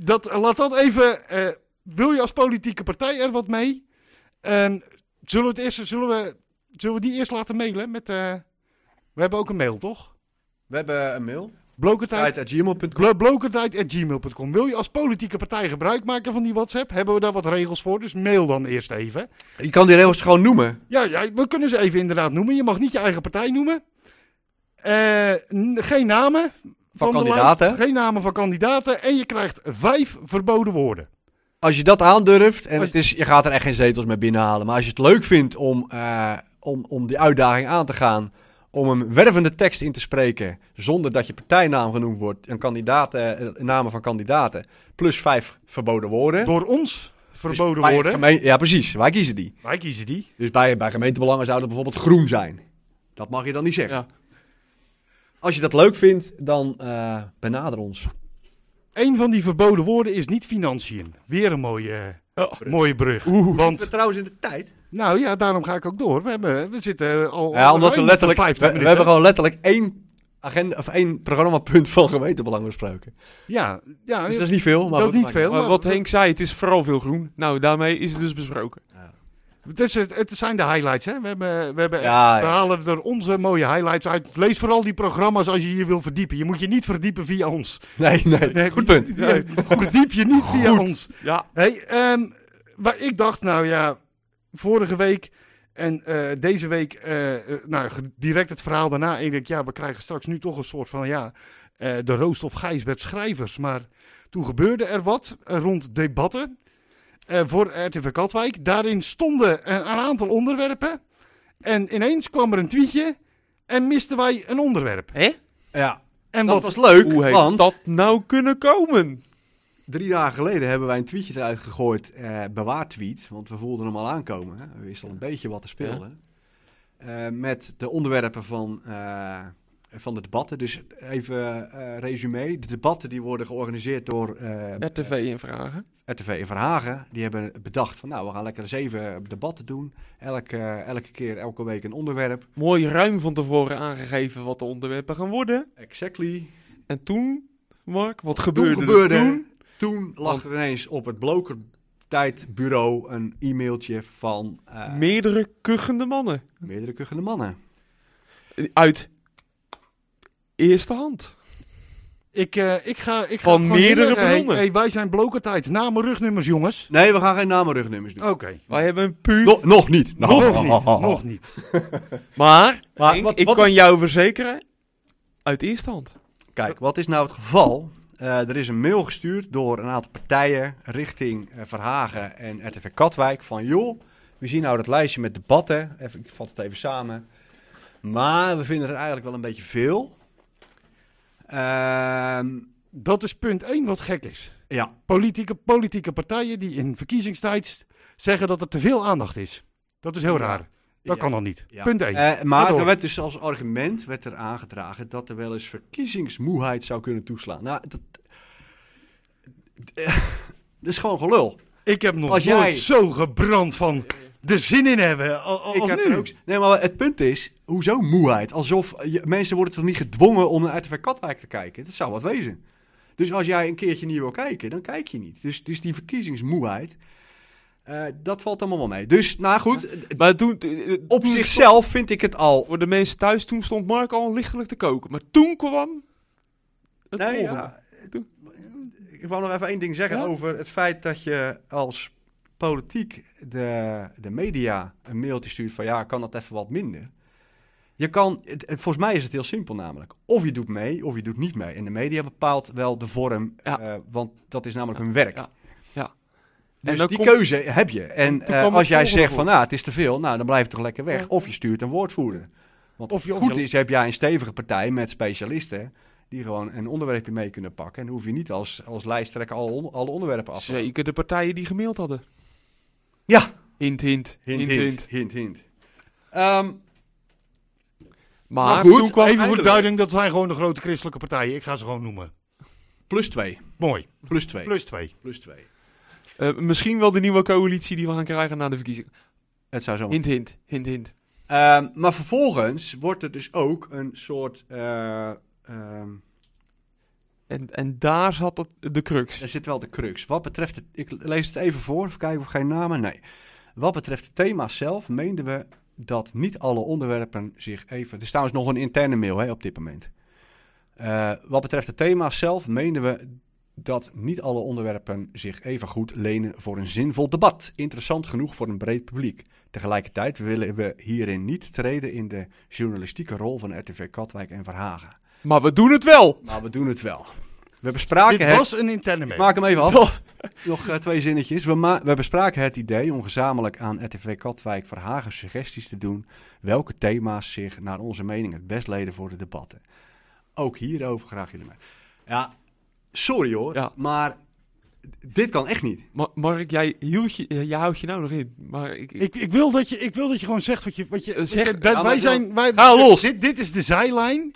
Dat, laat dat even. eh, wil je als politieke partij er wat mee? En zullen we, het eerst, zullen we, zullen we die eerst laten mailen? Met, eh, we hebben ook een mail, toch? We hebben een mail. Blokertijd. Tijd.gmail.com. Blo- Blokertijd.gmail.com. Wil je als politieke partij gebruik maken van die WhatsApp? Hebben we daar wat regels voor? Dus mail dan eerst even. Je kan die regels gewoon noemen. Ja, ja, we kunnen ze even inderdaad noemen. Je mag niet je eigen partij noemen. Eh, geen namen van, kandidaten. lijst, Geen namen van kandidaten. En je krijgt vijf verboden woorden. Als je dat aandurft, en Als- het is, je gaat er echt geen zetels mee binnenhalen. Maar als je het leuk vindt om, eh, om, om die uitdaging aan te gaan. Om een wervende tekst in te spreken. Zonder dat je partijnaam genoemd wordt. En kandidaten, eh, namen van kandidaten. Plus vijf verboden woorden. Door ons verboden Dus woorden. gemeen- ja, precies. Wij kiezen die. Wij kiezen die. Dus bij, bij gemeentebelangen zou dat bijvoorbeeld groen zijn. Dat mag je dan niet zeggen. Ja. Als je dat leuk vindt, dan eh, benader ons. Een van die verboden woorden is niet financiën. Weer een mooie, Ja. mooie brug. Oeh. Want, trouwens in de tijd. nou ja, daarom ga ik ook door. We, hebben, we zitten al. Ja, omdat we letterlijk. We, we 50 hebben gewoon letterlijk één, agenda, of één programmapunt van gemeentebelang besproken. Ja, ja Dus dat is niet veel. Maar dat is niet veel. Maar maar- wat Henk zei, het is vooral veel groen. Nou, daarmee is het dus besproken. Het, is, het, het zijn de highlights, hè? We, hebben, we, hebben Ja, echt- we ja. halen er onze mooie highlights uit. Lees vooral die programma's als je je wil verdiepen. Je moet je niet verdiepen via ons. Nee, nee. Nee, Goed punt. Ja, verdiep je niet via ons. Ja. Hey, ehm, waar ik dacht, nou ja, vorige week en eh, deze week, eh, eh, nou, direct het verhaal daarna. Ik denk, ja, we krijgen straks nu toch een soort van, ja, eh, de roost of Gijsbert schrijvers. Maar toen gebeurde er wat rond debatten voor RTV Katwijk. Daarin stonden een, een aantal onderwerpen. En ineens kwam er een tweetje en misten wij een onderwerp. Hè? Ja, En dat wat, was leuk. Hoe heeft want dat nou kunnen komen? drie dagen geleden hebben wij een tweetje eruit gegooid. eh bewaartweet. Want we voelden hem al aankomen. Hè? We wisten al een beetje wat er speelde. Eh, met de onderwerpen van, eh, van de debatten. Dus even eh resume. De debatten die worden georganiseerd door eh, RTV in vragen. RTV in Verhagen. Die hebben bedacht van nou, we gaan lekker zeven debatten doen. Elke, elke keer, elke week een onderwerp. Mooi ruim van tevoren aangegeven wat de onderwerpen gaan worden. Exactly. En toen, Mark, wat Toen gebeurde, gebeurde, er toen, toen? lag er ineens op het blokertijdbureau een e-mailtje van eh, Meerdere kuchende mannen. meerdere kuchende mannen. Uit eerste hand. ik, eh, ik ga, ik ga Van meerdere hey, bronnen. hey, wij zijn blokertijd. Namen, rugnummers, jongens. Nee, we gaan geen namen rugnummers doen. Oké. Wij hebben een puur... Nog, nog niet. Nog niet. Nog niet. Maar, Maar Henk, wat- ik wat kan is- jou verzekeren, uit eerste hand. Kijk, wat is nou het geval? Eh, er is een mail gestuurd door een aantal partijen richting eh, Verhagen en RTV Katwijk van joh, we zien nou dat lijstje met debatten. Even, ik vat het even samen. Maar we vinden het eigenlijk wel een beetje veel. Ehm, Dat is punt 1 wat gek is. ja, Politieke, politieke partijen die in verkiezingstijd zeggen dat er te veel aandacht is. Dat is heel Ja. raar. Dat Ja. kan dan niet. Ja. Punt 1. Eh, maar er werd dus als argument werd er aangedragen dat er wel eens verkiezingsmoeheid zou kunnen toeslaan. Nou, dat, dat is gewoon gelul. Ik heb nog als nooit jij- zo gebrand van de zin in hebben al- al- Ik als heb nu. er ook... Nee, maar het punt is, hoezo moeheid? Alsof je, mensen worden toch niet gedwongen om naar RTV Katwijk te kijken? Dat zou wat wezen. Dus als jij een keertje niet wil kijken, dan kijk je niet. Dus, dus die verkiezingsmoeheid, eh, dat valt allemaal wel mee. Dus, nou goed, Maar toen... eh, eh, op toen zichzelf vind ik het al... Voor de mensen thuis, toen stond Mark al lichtelijk te koken. Maar toen kwam het Nee, volgende. ja, ik wou nog even één ding zeggen Ja? over het feit dat je als politiek de, de media een mailtje stuurt van ja, kan dat even wat minder. Je kan, het- volgens mij is het heel simpel namelijk. Of je doet mee, of je doet niet mee. En de media bepaalt wel de vorm, Ja. eh, want dat is namelijk hun werk. Ja. Ja. Dus dan die keuze heb je. En eh, als jij zegt van, nou, het is te veel, nou, dan blijf je toch lekker weg. Of je stuurt een woordvoerder. Want Of je- goed is, heb jij een stevige partij met specialisten die gewoon een onderwerpje mee kunnen pakken. En dan hoef je niet als, als lijsttrekker alle, on- alle onderwerpen af te Zeker de partijen die gemaild hadden. Ja. Hint, hint. Hint, Hint, hint, hint. hint, hint. Ehm, Maar, Maar goed, toen kwam... Even voor de eindelijk. duiding, dat zijn gewoon de grote christelijke partijen. Ik ga ze gewoon noemen. plus twee. Mooi. Plus twee. Plus twee. Plus twee. eh, misschien wel de nieuwe coalitie die we gaan krijgen na de verkiezingen. Het zou zo Hint, hint. Hint, hint. Ehm, maar vervolgens wordt er dus ook een soort... eh, ehm, En, en daar zat het, de crux. Er zit wel de crux. Wat betreft het, ik lees het even voor, even kijken of geen namen. Nee. Wat betreft het thema zelf, meenden we dat niet alle onderwerpen zich even. Er staat dus nog een interne mail hè, op dit moment. Eh, wat betreft het thema zelf, meenden we dat niet alle onderwerpen zich even goed lenen voor een zinvol debat. Interessant genoeg voor een breed publiek. Tegelijkertijd willen we hierin niet treden in de journalistieke rol van RTV Katwijk en Verhagen. Maar we doen het wel! Maar we doen het wel. We bespraken Dit het. was een interne mail. maak hem even af. Toch? Nog eh, twee zinnetjes. We, ma- we bespraken het idee om gezamenlijk aan RTV Katwijk Verhagen suggesties te doen welke thema's zich naar onze mening het best leden voor de debatten. Ook hierover graag jullie mee. Ja, sorry hoor, Ja. maar dit kan echt niet. Ma Mark, jij, hield je, eh, jij houdt je nou nog in. Maar ik, ik- Ik, ik, wil dat je, ik wil dat je gewoon zegt wat je... Wat je Eh, dat- wij zijn... Wij, Ga los. Dit, dit is de zijlijn.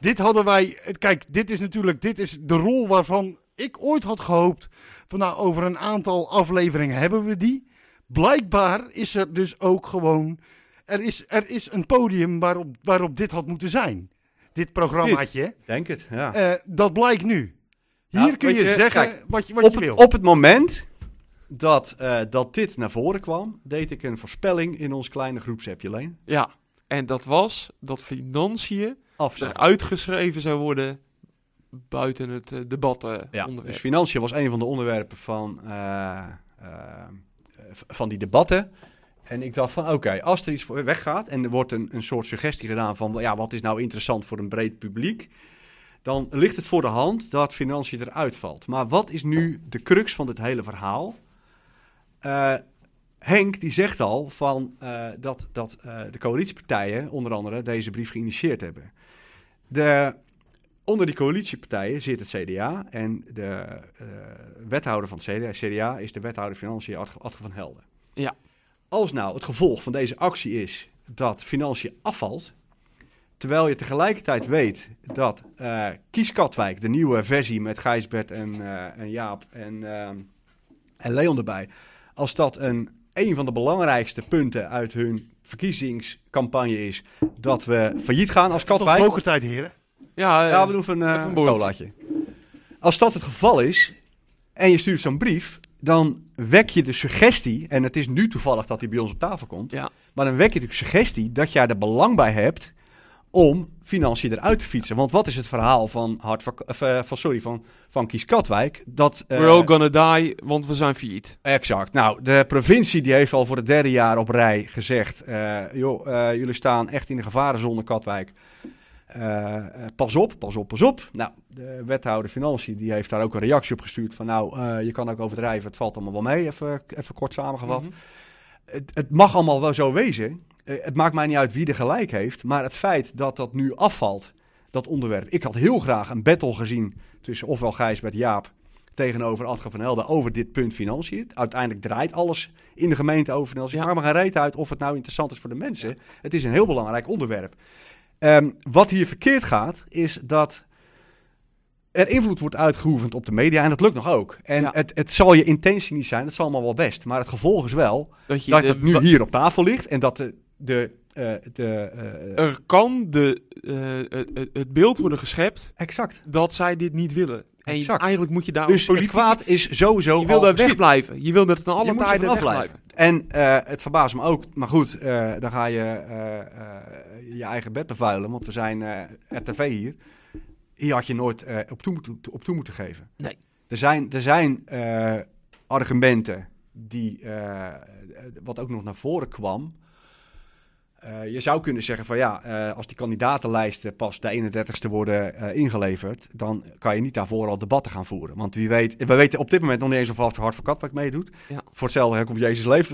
Dit hadden wij... Kijk, dit is natuurlijk... Dit is de rol waarvan ik ooit had gehoopt... Van nou, over een aantal afleveringen hebben we die. Blijkbaar is er dus ook gewoon... Er is, er is een podium waarop, waarop dit had moeten zijn. Dit programmaatje. Denk het, ja. Eh, dat blijkt nu. Hier Ja, kun je, zeggen kijk, wat je, wat op, je wil. het, op het moment dat, eh, dat dit naar voren kwam, deed ik een voorspelling in ons kleine groepsappje Leen. ja, en dat was dat financiën Afzet. er uitgeschreven zou worden buiten het eh, debat eh, Ja, dus financiën was een van de onderwerpen van, eh, van die debatten. En ik dacht van, oké, als er iets weggaat en er wordt een, een soort suggestie gedaan van, ja, wat is nou interessant voor een breed publiek? Dan ligt het voor de hand dat financiën eruit valt. Maar wat is nu de crux van dit hele verhaal? Henk die zegt al van, dat, dat de coalitiepartijen onder andere deze brief geïnitieerd hebben. De, onder die coalitiepartijen zit het CDA en de eh, wethouder van het CDA, CDA is de wethouder Financiën Adge van Helden. Ja. Als nou het gevolg van deze actie is dat Financiën afvalt, terwijl je tegelijkertijd weet dat eh Kies Katwijk, de nieuwe versie met Gijsbert en, eh, en Jaap en, ehm, en Leon erbij, als dat een, een van de belangrijkste punten uit hun verkiezingscampagne is, dat we failliet gaan als Toch Katwijk. pokertijd, heren. Ja, eh, Ja, we doen even uh, een borreltje. colaatje. Als dat het geval is en je stuurt zo'n brief, dan wek je de suggestie, en het is nu toevallig dat die bij ons op tafel komt, Ja. maar dan wek je de suggestie dat jij er belang bij hebt om financiën eruit te fietsen. Want wat is het verhaal van, Hart van, of, eh, van, sorry, van, van Kies Katwijk? Dat, eh, We're all gonna die, want we zijn failliet. Exact. Nou, de provincie die heeft al voor het derde jaar op rij gezegd: eh, joh, jullie staan echt in de gevarenzone, Katwijk. Pas op, pas op, pas op. Nou, de wethouder Financiën die heeft daar ook een reactie op gestuurd van nou, je kan ook overdrijven, het valt allemaal wel mee, even, even kort samengevat. Mhm. Het, het mag allemaal wel zo wezen. Eh, het maakt mij niet uit wie er gelijk heeft, maar het feit dat dat nu afvalt, dat onderwerp. Ik had heel graag een battle gezien tussen ofwel Gijsbert Jaap tegenover Adge van Helden over dit punt financiën. Uiteindelijk draait alles in de gemeente over financiën. Ja. Maar geen reet uit of het nou interessant is voor de mensen. Het is een heel belangrijk onderwerp. Ehm, wat hier verkeerd gaat, is dat er invloed wordt uitgeoefend op de media. En dat lukt nog ook. En Ja. het, het zal je intentie niet zijn, het zal allemaal wel best. Maar het gevolg is wel Dat, je dat het nu hier op tafel ligt. En dat de... de, eh, de eh, Er kan de, eh, het, beeld worden geschept exact. dat zij dit niet willen. En je- eigenlijk moet je daar Dus als het politiek... kwaad is sowieso Je wil daar wegblijven. Je wil dat het aan alle tijden wegblijven. En het verbaast me ook, maar goed, dan ga je je eigen bed bevuilen, want we zijn RTV hier. Hier had je nooit op, toe moeten, op toe moeten geven. Nee. Er zijn, er zijn argumenten die, wat ook nog naar voren kwam, Eh, je zou kunnen zeggen van ja, eh, als die kandidatenlijsten pas de 31ste worden eh, ingeleverd, dan kan je niet daarvoor al debatten gaan voeren. Want wie weet, we weten op dit moment nog niet eens of Hart voor Katwijk meedoet. Ja. Voor hetzelfde komt Jezus leeft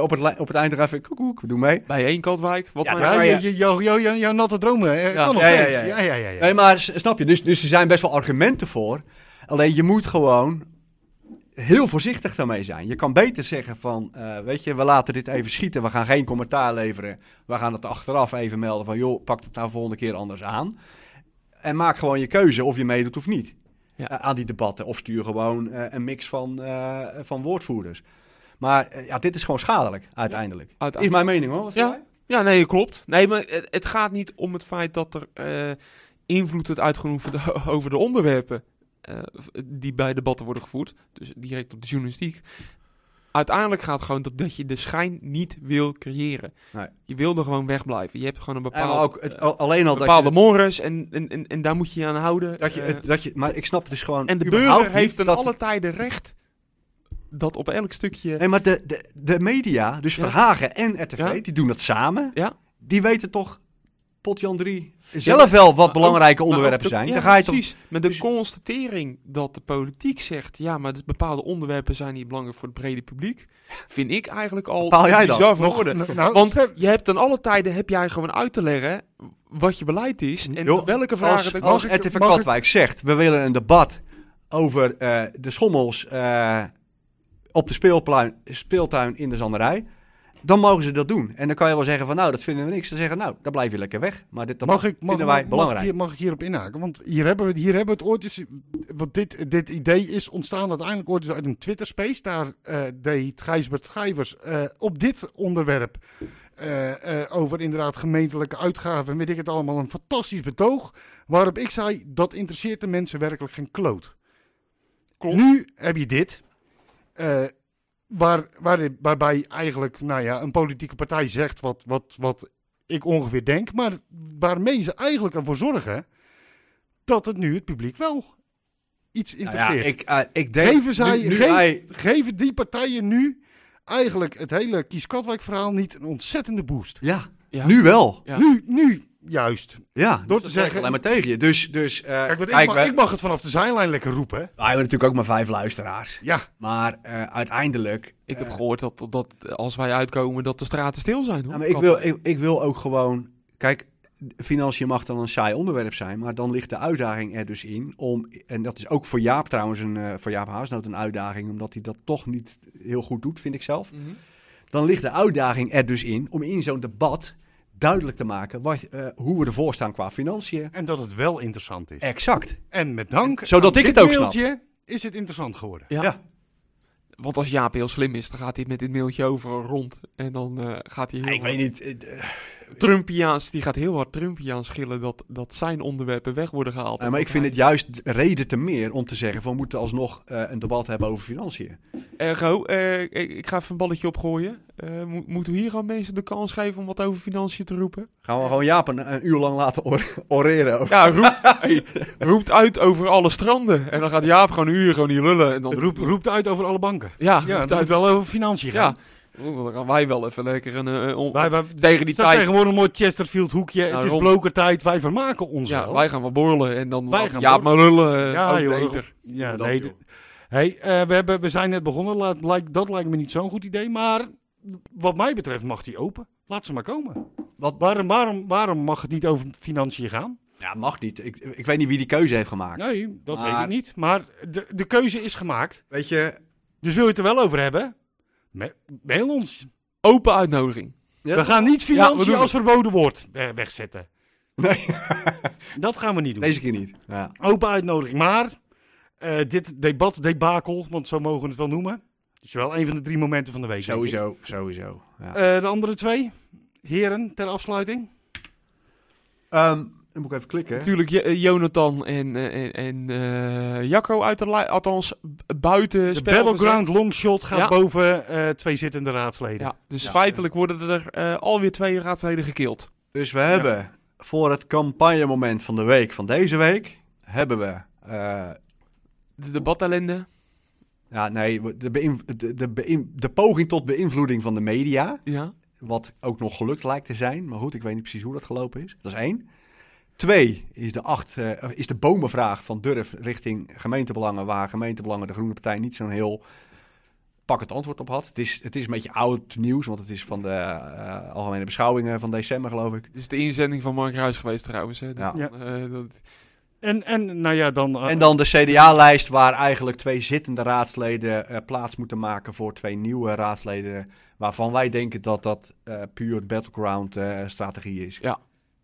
op, het, op het eind even, koekoek, we doen mee. Bij één Katwijk. Wat Ja, maar- Ja, kan je- je, je, jou- jou- jou- jouw natte dromen. Ja. kan nog Ja, ja, steeds. ja, ja. ja, ja, ja. Nee, maar snap je, dus, dus er zijn best wel argumenten voor. Alleen je moet gewoon heel voorzichtig daarmee zijn. Je kan beter zeggen van, eh, weet je, we laten dit even schieten. We gaan geen commentaar leveren. We gaan het achteraf even melden van, joh, pak het nou volgende keer anders aan. En maak gewoon je keuze of je meedoet of niet Ja. eh, aan die debatten. Of stuur gewoon eh, een mix van, van woordvoerders. Maar ja, dit is gewoon schadelijk, uiteindelijk. Is Uiteindelijk. mijn mening hoor. Wat Ja. Ja, nee, klopt. Nee, maar het, het gaat niet om het feit dat er invloed wordt uitgeoefend over de onderwerpen die bij debatten worden gevoerd. Dus direct op de journalistiek. Uiteindelijk gaat het gewoon dat, dat je de schijn niet wil creëren. Nee. Je wil er gewoon wegblijven. Je hebt gewoon een bepaald, ook het, eh, al- alleen al bepaalde mores en, en, en, en daar moet je je aan houden. dat je, Eh, het, dat je... Maar ik snap dus gewoon en de burger heeft ten dat- alle tijden recht dat op elk stukje... Nee, maar de, de, de media, dus Ja. Verhagen en RTV, Ja. die doen dat samen. Ja. Die weten toch, potjan 3, zelf wel wat ook- belangrijke onderwerpen de- zijn. ja, Dan ga je toch... precies. Met de dus- constatering dat de politiek zegt... ja, maar de bepaalde onderwerpen zijn niet belangrijk voor het brede publiek... vind ik eigenlijk al Bepaal jij bizar van nou, Want je hebt ten alle tijden heb jij gewoon uit te leggen... wat je beleid is en welke vragen... Als, er- als RTV Katwijk zegt, we willen een debat over eh, de schommels eh, op de speeltuin in de Zanderij... Dan mogen ze dat doen. En dan kan je wel zeggen van, nou, dat vinden we niks. Dan zeggen, nou, dan blijf je lekker weg. Maar dit mag ik, mag, vinden wij mag- belangrijk. Mag, ik hier- mag ik hierop inhaken? Want hier hebben we, hier hebben we het ooit eens... Want dit, dit idee is ontstaan uiteindelijk ooit eens uit een Twitter-space. Daar eh, deed Gijsbert Schijvers eh, op dit onderwerp... eh, eh, over inderdaad gemeentelijke uitgaven en weet ik het allemaal, een fantastisch betoog. Waarop ik zei, dat interesseert de mensen werkelijk geen kloot. Klopt. Nu heb je dit. eh, waar, waar, waarbij eigenlijk nou ja, een politieke partij zegt wat, wat, wat ik ongeveer denk. Maar waarmee ze eigenlijk ervoor zorgen dat het nu het publiek wel iets Nou ja, interesseert. ik, eh, ik denk... Geven zij- nu, nu geef- hij- Geven die partijen nu eigenlijk het hele Kies-Katwijk verhaal niet een ontzettende boost? ja, Ja. nu wel. Ja. Nu, nu juist. Ja, Door te dat zeggen- alleen maar tegen je. Dus, dus eh, Kijk, want kijk, ik, mag, ik mag het vanaf de zijlijn lekker roepen. hè. wij hebben natuurlijk ook maar vijf luisteraars. Ja, Maar eh, uiteindelijk... Ik heb eh, gehoord dat, dat als wij uitkomen dat de straten stil zijn. Hoor. Ja, maar ik, wil, ik, ik wil ook gewoon... Kijk, financiën mag dan een saai onderwerp zijn, maar dan ligt de uitdaging er dus in om... En dat is ook voor Jaap trouwens, een, eh, voor Jaap Haasnoot een uitdaging, omdat hij dat toch niet heel goed doet, vind ik zelf. Mhm. Dan ligt de uitdaging er dus in om in zo'n debat duidelijk te maken wat, eh, hoe we ervoor staan qua financiën. en dat het wel interessant is. Exact. En met dank Zodat aan ik dit het ook snap. mailtje is het interessant geworden. Ja. Ja. Want als Jaap heel slim is, dan gaat hij met dit mailtje over rond. En dan eh, gaat hij heel ik weet niet. eh, Trumpiaans, die gaat heel hard Trumpiaans schillen dat, dat zijn onderwerpen weg worden gehaald. eh, maar ik vind het juist reden te meer om te zeggen van we moeten alsnog eh, een debat hebben over financiën. Ergo, eh, ik, ik ga even een balletje opgooien. Eh, mo- moeten we hier gewoon mensen de kans geven om wat over financiën te roepen? Gaan we gewoon Jaap een, een uur lang laten or- oreren. over- Ja, roep, hey, roept uit over alle stranden. En dan gaat Jaap gewoon een uur gewoon hier lullen. En dan Roep, roept uit over alle banken. Ja, Ja, roept uit. wel over financiën gaan. Ja, Oeh, dan gaan wij wel even lekker een, eh, on- Wij, wij, tegen die tijd. tegenwoordig een mooi Chesterfield hoekje. Ja, het is rond. blokertijd. Wij vermaken ons Ja, wel. wij gaan wel borrelen en dan Wij gaan Jaap maar lullen eh, Ja, joh. eter. Ja, Dat, nee. joh. Hey, eh, we, hebben, we zijn net begonnen. Laat, lijkt, dat lijkt me niet zo'n goed idee. Maar wat mij betreft mag die open. Laat ze maar komen. Wat, Waarom, waarom, waarom mag het niet over financiën gaan? ja, mag niet. Ik, ik weet niet wie die keuze heeft gemaakt. Nee, dat weet ik niet. Maar de, de keuze is gemaakt. Weet je, Dus wil je het er wel over hebben? Mail ons. Open uitnodiging. Ja, we gaan niet financiën als verboden woord wegzetten. Nee, Dat gaan we niet doen. deze keer niet. Ja. Open uitnodiging. Maar eh, dit debat, debakel, want zo mogen we het wel noemen. is wel een van de drie momenten van de week. Sowieso, sowieso. Ja. Eh, de andere twee, heren, ter afsluiting. Ehm, dan moet ik even klikken. Natuurlijk eh, Jonathan en, eh, en, en eh, Jacco uit de li- althans buiten De spel battleground gezet. longshot gaat Ja. boven eh, twee zittende raadsleden. Ja, dus Ja. feitelijk worden er eh, alweer twee raadsleden gekild. Dus we hebben voor het campagnemoment van de week van deze week, hebben we... eh, De debatellende. ja, nee, de, beïn- de, de, de poging tot beïnvloeding van de media. Ja. Wat ook nog gelukt lijkt te zijn. Maar goed, ik weet niet precies hoe dat gelopen is. Dat is één. Twee is de, acht, eh, is de bomenvraag van Durf richting gemeentebelangen. Waar gemeentebelangen de Groene Partij niet zo'n heel pakkend antwoord op had. Het is, het is een beetje oud nieuws, want het is van de eh, algemene beschouwingen van december, geloof ik. Het is de inzending van Mark Ruijs geweest trouwens. Hè. Dat, Ja. eh, dat, En, en nou ja, dan... En dan de CDA-lijst waar eigenlijk twee zittende raadsleden plaats moeten maken voor twee nieuwe raadsleden. Waarvan wij denken dat dat eh, puur battleground eh, strategie is. Ja.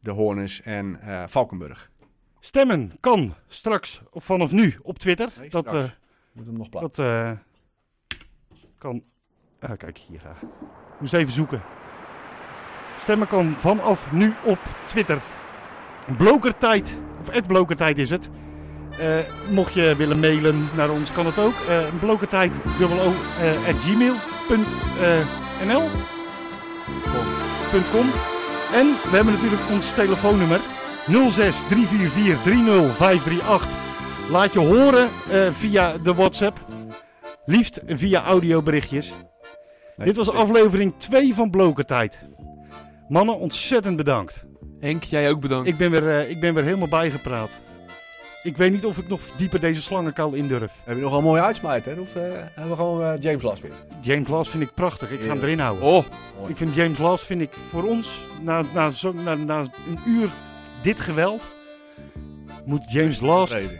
De Horners en eh, Valkenburg. Stemmen kan straks of vanaf nu op Twitter. Nee, dat eh, Moet hem nog plaatsen. dat eh, kan. ah, kijk hier. eh. Moest even zoeken. Stemmen kan vanaf nu op Twitter. Blokertijd, of het Blokertijd is het. Mocht je willen mailen naar ons, kan het ook. Blokertijd, dubbel O, at gmail.nl. .com. En we hebben natuurlijk ons telefoonnummer 06 344 30538. Laat je horen eh, via de WhatsApp. Liefst via audioberichtjes. Nee, Dit was nee. aflevering 2 van Blokertijd. Mannen, ontzettend bedankt. Henk, jij ook bedankt. Ik ben, weer, eh, ik ben weer helemaal bijgepraat. Ik weet niet of ik nog dieper deze slangenkal indurf. Heb je nog wel een mooie uitsmijt, hè? Of eh, hebben we gewoon eh, James Last weer? James Last vind ik prachtig. Ik ga hem erin houden. Oh, Ik vind James Last vind ik voor ons, na, na, zo, na, na een uur dit geweld, moet James Last Vrede.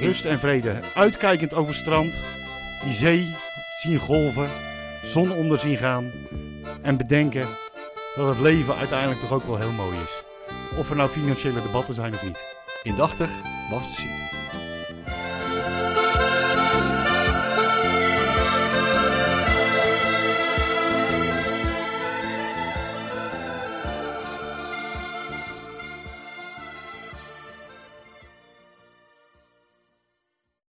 rust en vrede. Uitkijkend over strand, die zee zien golven, zon onder zien gaan. En bedenken dat het leven uiteindelijk toch ook wel heel mooi is. Of er nou financiële debatten zijn of niet. Indachtig was te zien.